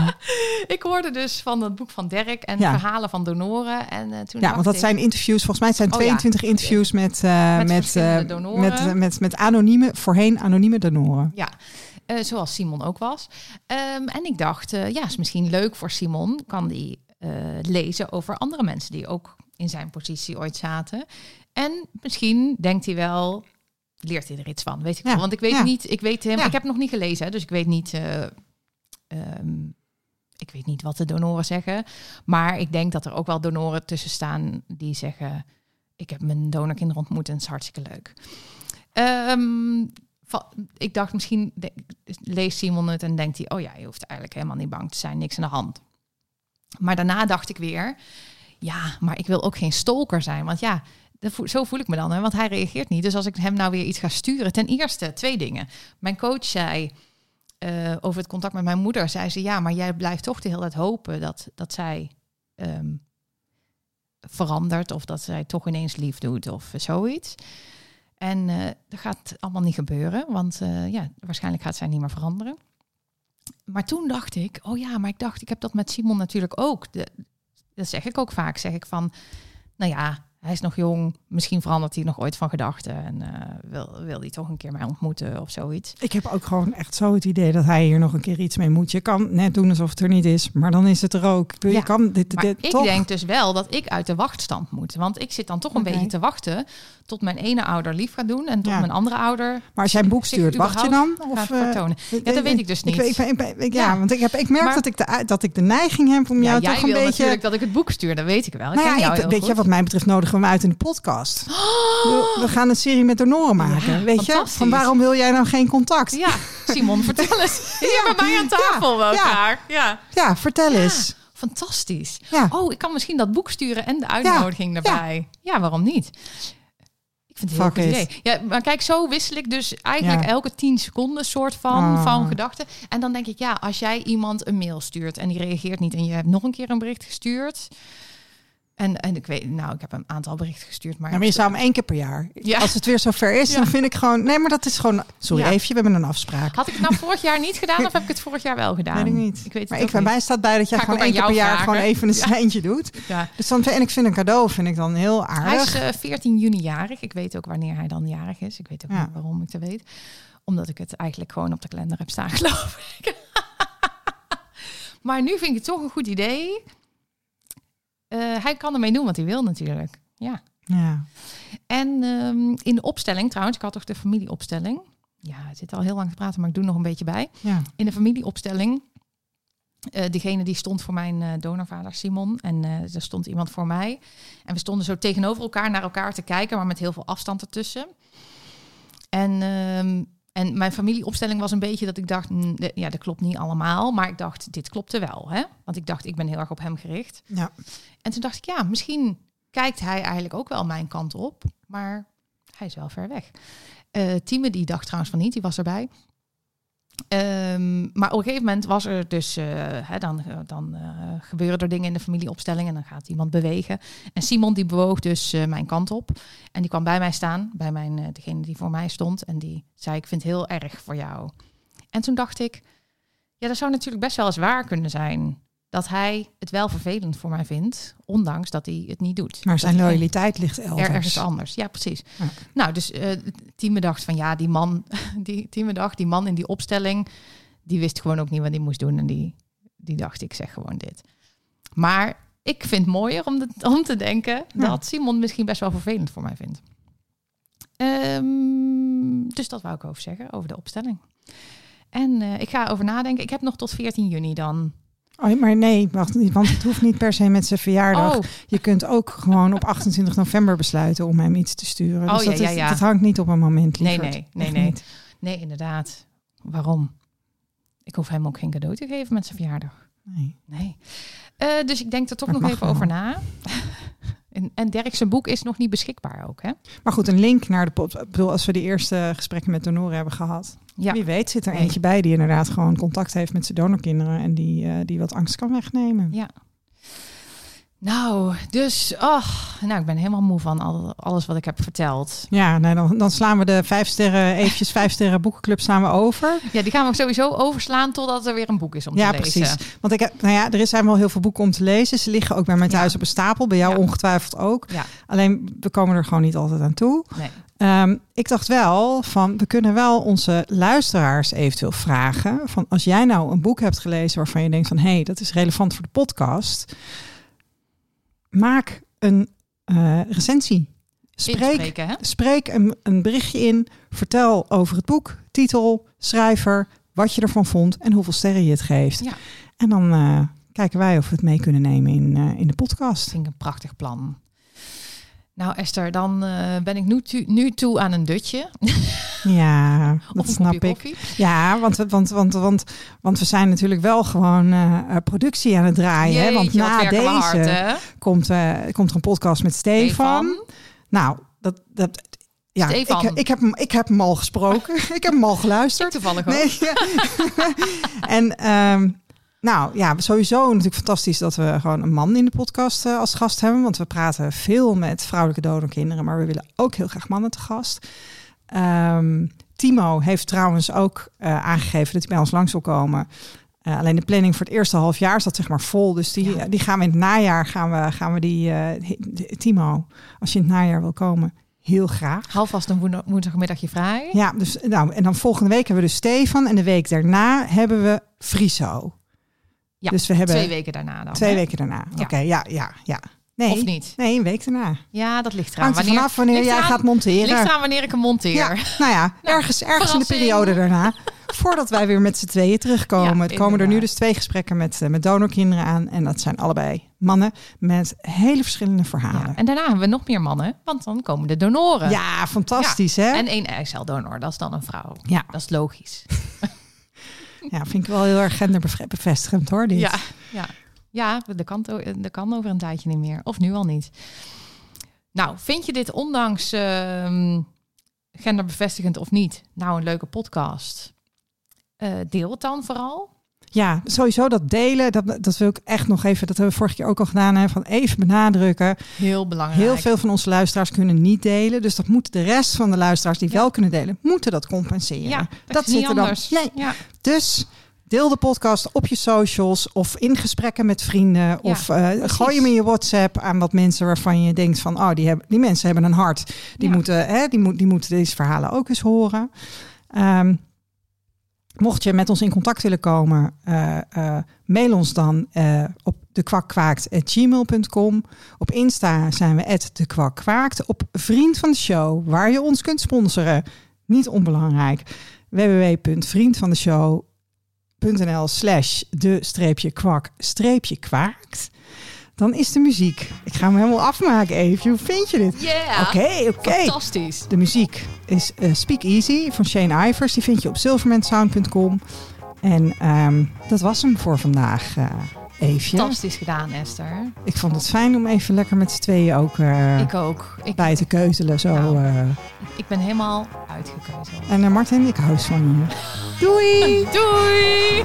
Ik hoorde dus van het boek van Dirk en Ja. verhalen van donoren. En eh, toen Ja, want dat ik, zijn interviews. Volgens mij het zijn Oh, 22 interviews met, eh, Met met, eh, met, met, met anonieme, voorheen anonieme donoren. Ja, zoals Simon ook was. Ehm, en ik dacht, ja, is misschien leuk voor Simon. Kan die lezen over andere mensen die ook in zijn positie ooit zaten. En misschien denkt hij wel, leert hij er iets van, weet ik Ja, wel. Want ik weet ja. niet, ik weet hem, Ja. ik heb nog niet gelezen, dus ik weet niet... eh, ehm, ik weet niet wat de donoren zeggen. Maar ik denk dat er ook wel donoren tussen staan die zeggen... ik heb mijn donorkinderen ontmoet en het is hartstikke leuk. Ehm, ik dacht misschien leest Simon het en denkt hij... oh ja, je hoeft eigenlijk helemaal niet bang te zijn, niks aan de hand. Maar daarna dacht ik weer... ja, maar ik wil ook geen stalker zijn. Want ja, zo voel ik me dan. Hè? Want hij reageert niet. Dus als ik hem nou weer iets ga sturen... ten eerste, twee dingen. Mijn coach zei... eh, over het contact met mijn moeder zei ze: Ja, maar jij blijft toch de hele tijd hopen dat, dat zij ehm, verandert of dat zij toch ineens lief doet of zoiets. En eh, dat gaat allemaal niet gebeuren, want eh, ja, waarschijnlijk gaat zij niet meer veranderen. Maar toen dacht ik: Oh ja, maar ik dacht, ik heb dat met Simon natuurlijk ook. De, dat zeg ik ook vaak. Zeg ik van: Nou ja, hij is nog jong, misschien verandert hij nog ooit van gedachten en eh, wil, wil hij toch een keer mij ontmoeten of zoiets. Ik heb ook gewoon echt zo het idee dat hij hier nog een keer iets mee moet. Je kan net doen alsof het er niet is, maar dan is het er ook. Ik Ja, je kan dit, Maar dit ik toch? denk dus wel dat ik uit de wachtstand moet. Want ik zit dan toch een beetje te wachten tot mijn ene ouder lief gaat doen en tot Ja. mijn andere ouder maar als jij een boek stuurt, wacht je dan? Of, eh. Ja, dat weet ik dus niet. Ik, ik, ik, ja, Ja. want ik, heb, ik merk Maar- dat, ik de, dat ik de neiging heb om jou toch een wil beetje... natuurlijk dat ik het boek stuur, dat weet ik wel. Ik Nou ja, weet je, wat mij betreft nodigen we hem uit in de podcast. We, we gaan een serie met donoren maken. Weet je? Van waarom wil jij nou geen contact? Ja, Simon, vertel eens. Hier bij mij aan tafel ja. graag. Ja. Ja, vertel eens. Fantastisch. Ja. Oh, ik kan misschien dat boek sturen en de uitnodiging Ja, erbij. Ja, waarom niet? Vind het heel Fuck goed it. idee. Ja, maar kijk, zo wissel ik dus eigenlijk Ja. elke tien seconden soort van, Ah. van gedachten. En dan denk ik, ja, als jij iemand een mail stuurt en die reageert niet en je hebt nog een keer een bericht gestuurd. En, en ik weet, nou, ik heb een aantal berichten gestuurd, maar... Maar je zou hem één keer per jaar. Ja. Als het weer zover is, Ja. dan vind ik gewoon... Nee, maar dat is gewoon... Sorry, Ja. even, we hebben een afspraak. Had ik het nou vorig jaar niet gedaan of heb ik het vorig jaar wel gedaan? Weet ik niet. Ik weet het maar ik, bij mij staat bij dat jij gewoon één keer per jaar gewoon even een seintje doet. Ja. Dus dan, en ik vind een cadeau vind ik dan heel Hij aardig. is eh, 14 juni jarig. Ik weet ook wanneer hij dan jarig is. Ik weet ook niet waarom ik dat weet. Omdat ik het eigenlijk gewoon op de kalender heb staan, geloof ik. maar nu vind ik het toch een goed idee. Eh, hij kan ermee doen wat hij wil natuurlijk. Ja. ja. En ehm, in de opstelling trouwens, ik had toch de familieopstelling. Ja, het zit al heel lang te praten, maar ik doe nog een beetje bij. Ja. In de familieopstelling, eh degene die stond voor mijn eh, donorvader Simon en er stond iemand voor mij. En we stonden zo tegenover elkaar naar elkaar te kijken, maar met heel veel afstand ertussen. En, ehm, en mijn familieopstelling was een beetje dat ik dacht, ja, dat klopt niet allemaal, maar ik dacht, dit klopte wel, hè? Want ik dacht, ik ben heel erg op hem gericht. Ja. En toen dacht ik, ja, misschien kijkt hij eigenlijk ook wel mijn kant op, maar hij is wel ver weg. Tieme die dacht trouwens van niet, die was erbij. Ehm, maar op een gegeven moment was er dus, eh, dan, dan eh, gebeuren er dingen in de familieopstelling en dan gaat iemand bewegen. En Simon die bewoog dus eh, mijn kant op en die kwam bij mij staan, bij mijn, eh, degene die voor mij stond. En die zei, ik vind het heel erg voor jou. En toen dacht ik, ja, dat zou natuurlijk best wel eens waar kunnen zijn. Dat hij het wel vervelend voor mij vindt, ondanks dat hij het niet doet. Maar zijn loyaliteit ligt elders. Ergens anders, ja precies. Ja. Nou, dus eh Tieme dacht van ja, die man, die Tieme dacht, die man in die opstelling, die wist gewoon ook niet wat hij moest doen. En die, die dacht, ik zeg gewoon dit. Maar ik vind het mooier om, de- om te denken Ja. dat Simon misschien best wel vervelend voor mij vindt. Ehm, dus dat wou ik over zeggen, over de opstelling. En eh, ik ga over nadenken. Ik heb nog tot 14 juni dan. Oh, maar nee, wacht niet, want het hoeft niet per se met zijn verjaardag. Oh, Je kunt ook gewoon op 28 november besluiten om hem iets te sturen. Oh, dus ja, dat, ja, is- ja. dat hangt niet op een moment. Nee, lieverd. nee, nee, Echt nee. niet. nee, inderdaad. Waarom? Ik hoef hem ook geen cadeau te geven met zijn verjaardag. Nee. Nee. Eh, dus ik denk er toch nog even over na. En, en Dirk zijn boek is nog niet beschikbaar ook, hè? Maar goed, een link naar de pot. Ik bedoel, als we de eerste gesprekken met donoren hebben gehad. Ja. Wie weet zit er eentje bij die inderdaad gewoon contact heeft met zijn donorkinderen. En die, eh, die wat angst kan wegnemen. Ja. Nou, dus, ach, nou, ik ben helemaal moe van al, alles wat ik heb verteld. Ja, nou, dan, dan slaan we de vijf sterren, eventjes vijf sterren boekenclub slaan we over. Ja, die gaan we sowieso overslaan totdat er weer een boek is om Ja, te lezen. precies. Want ik heb, nou ja, er zijn wel heel veel boeken om te lezen. Ze liggen ook bij mij thuis Ja. op een stapel. Bij jou Ja. ongetwijfeld ook. Ja. Alleen we komen er gewoon niet altijd aan toe. Nee. Ehm, ik dacht wel van, we kunnen wel onze luisteraars eventueel vragen. Van als jij nou een boek hebt gelezen waarvan je denkt van, hé, hey, dat is relevant voor de podcast. Maak een eh, recensie. Spreek, spreek een, een berichtje in. Vertel over het boek, titel, schrijver, wat je ervan vond en hoeveel sterren je het geeft. Ja. En dan eh, kijken wij of we het mee kunnen nemen in, eh, in de podcast. vind ik een prachtig plan. Nou Esther, dan eh, ben ik nu, toe aan een dutje. Ja, dat snap ik. koffie. Ja, want, we- want, want, want, want we zijn natuurlijk wel gewoon eh, eh, productie aan het draaien. hè? Want na deze hard, komt, komt er een podcast met Stefan. Nou, dat, dat, ja, ik, ik, heb hem, ik heb hem al gesproken. ik heb hem al Ik geluisterd. toevallig ook. Nee, ja. en ehm, nou ja, sowieso natuurlijk fantastisch dat we gewoon een man in de podcast eh, als gast hebben. Want we praten veel met vrouwelijke donorkinderen, maar we willen ook heel graag mannen te gast. Ehm, Timo heeft trouwens ook eh, aangegeven dat hij bij ons langs wil komen. Eh, alleen de planning voor het eerste half jaar zat zeg maar vol. Dus die, Ja. die gaan we in het najaar gaan we, gaan we die. Timo, als je in het najaar wil komen, heel graag. Halvast een woensdag- woensdagmiddagje vrij. Ja, dus nou, en dan volgende week hebben we dus Stefan. En de week daarna hebben we Friso. Ja, dus we hebben Twee weken daarna dan. twee hè? weken daarna. Oké, ja, ja, ja. Nee, Of niet? nee, een week daarna. Ja, dat ligt eraan. Hangt er vanaf wanneer jij gaat monteren. Ligt eraan wanneer ik hem monteer. Ja, nou ja, ergens, ergens in de periode daarna. Voordat wij weer met z'n tweeën terugkomen. Ja, het komen er nu dus twee gesprekken met, eh, met donorkinderen aan. En dat zijn allebei mannen met hele verschillende Ja, verhalen. En daarna hebben we nog meer mannen, want dan komen de donoren. Ja, fantastisch hè? En één eiceldonor, dat is dan een vrouw. Ja. Dat is logisch. ja, vind ik wel heel erg genderbevestigend hoor. Dit. Ja, ja. ja dat, kan, kan over een tijdje niet meer. Of nu al niet. Nou, vind je dit ondanks ehm, genderbevestigend of niet, nou een leuke podcast? Eh, deel het dan vooral. Ja, sowieso dat delen, dat, dat wil ik echt nog even, dat hebben we vorige keer ook al gedaan, hè, van even benadrukken. Heel belangrijk. Heel veel van onze luisteraars kunnen niet delen, dus dat moet de rest van de luisteraars die Ja. wel kunnen delen, moeten dat compenseren. Ja, dat is niet zit er dan. anders. Nee, Ja. dus deel de podcast op je socials of in gesprekken met vrienden. of eh, gooi hem in je WhatsApp aan wat mensen waarvan je denkt van, oh, die, hebben, die mensen hebben een hart. Die, moeten, hè, die, moet, die moeten deze verhalen ook eens horen. Ehm, mocht je met ons in contact willen komen, eh, eh, mail ons dan eh, op dekwakwaakt.gmail.com. Op Insta zijn we @dekwakwaakt. Op Vriend van de Show, waar je ons kunt sponsoren. Niet onbelangrijk. www.vriendvandeshow.nl slash de Dan is de muziek. Ik ga hem helemaal afmaken even. Hoe vind je dit? Yeah. Oké, oké. Fantastisch. De muziek is eh, Speak Easy van Shane Ivers. Die vind je op silvermansound.com. En ehm, dat was hem voor vandaag, Eefje. Fantastisch gedaan, Esther. Ik vond het fijn om even lekker met z'n tweeën ook eh, ik ook. Ik, bij te keuzelen. Zo, Nou. ik ben helemaal uitgekeuzeld. En eh, Martin, ik hou eens van je. Doei! Doei!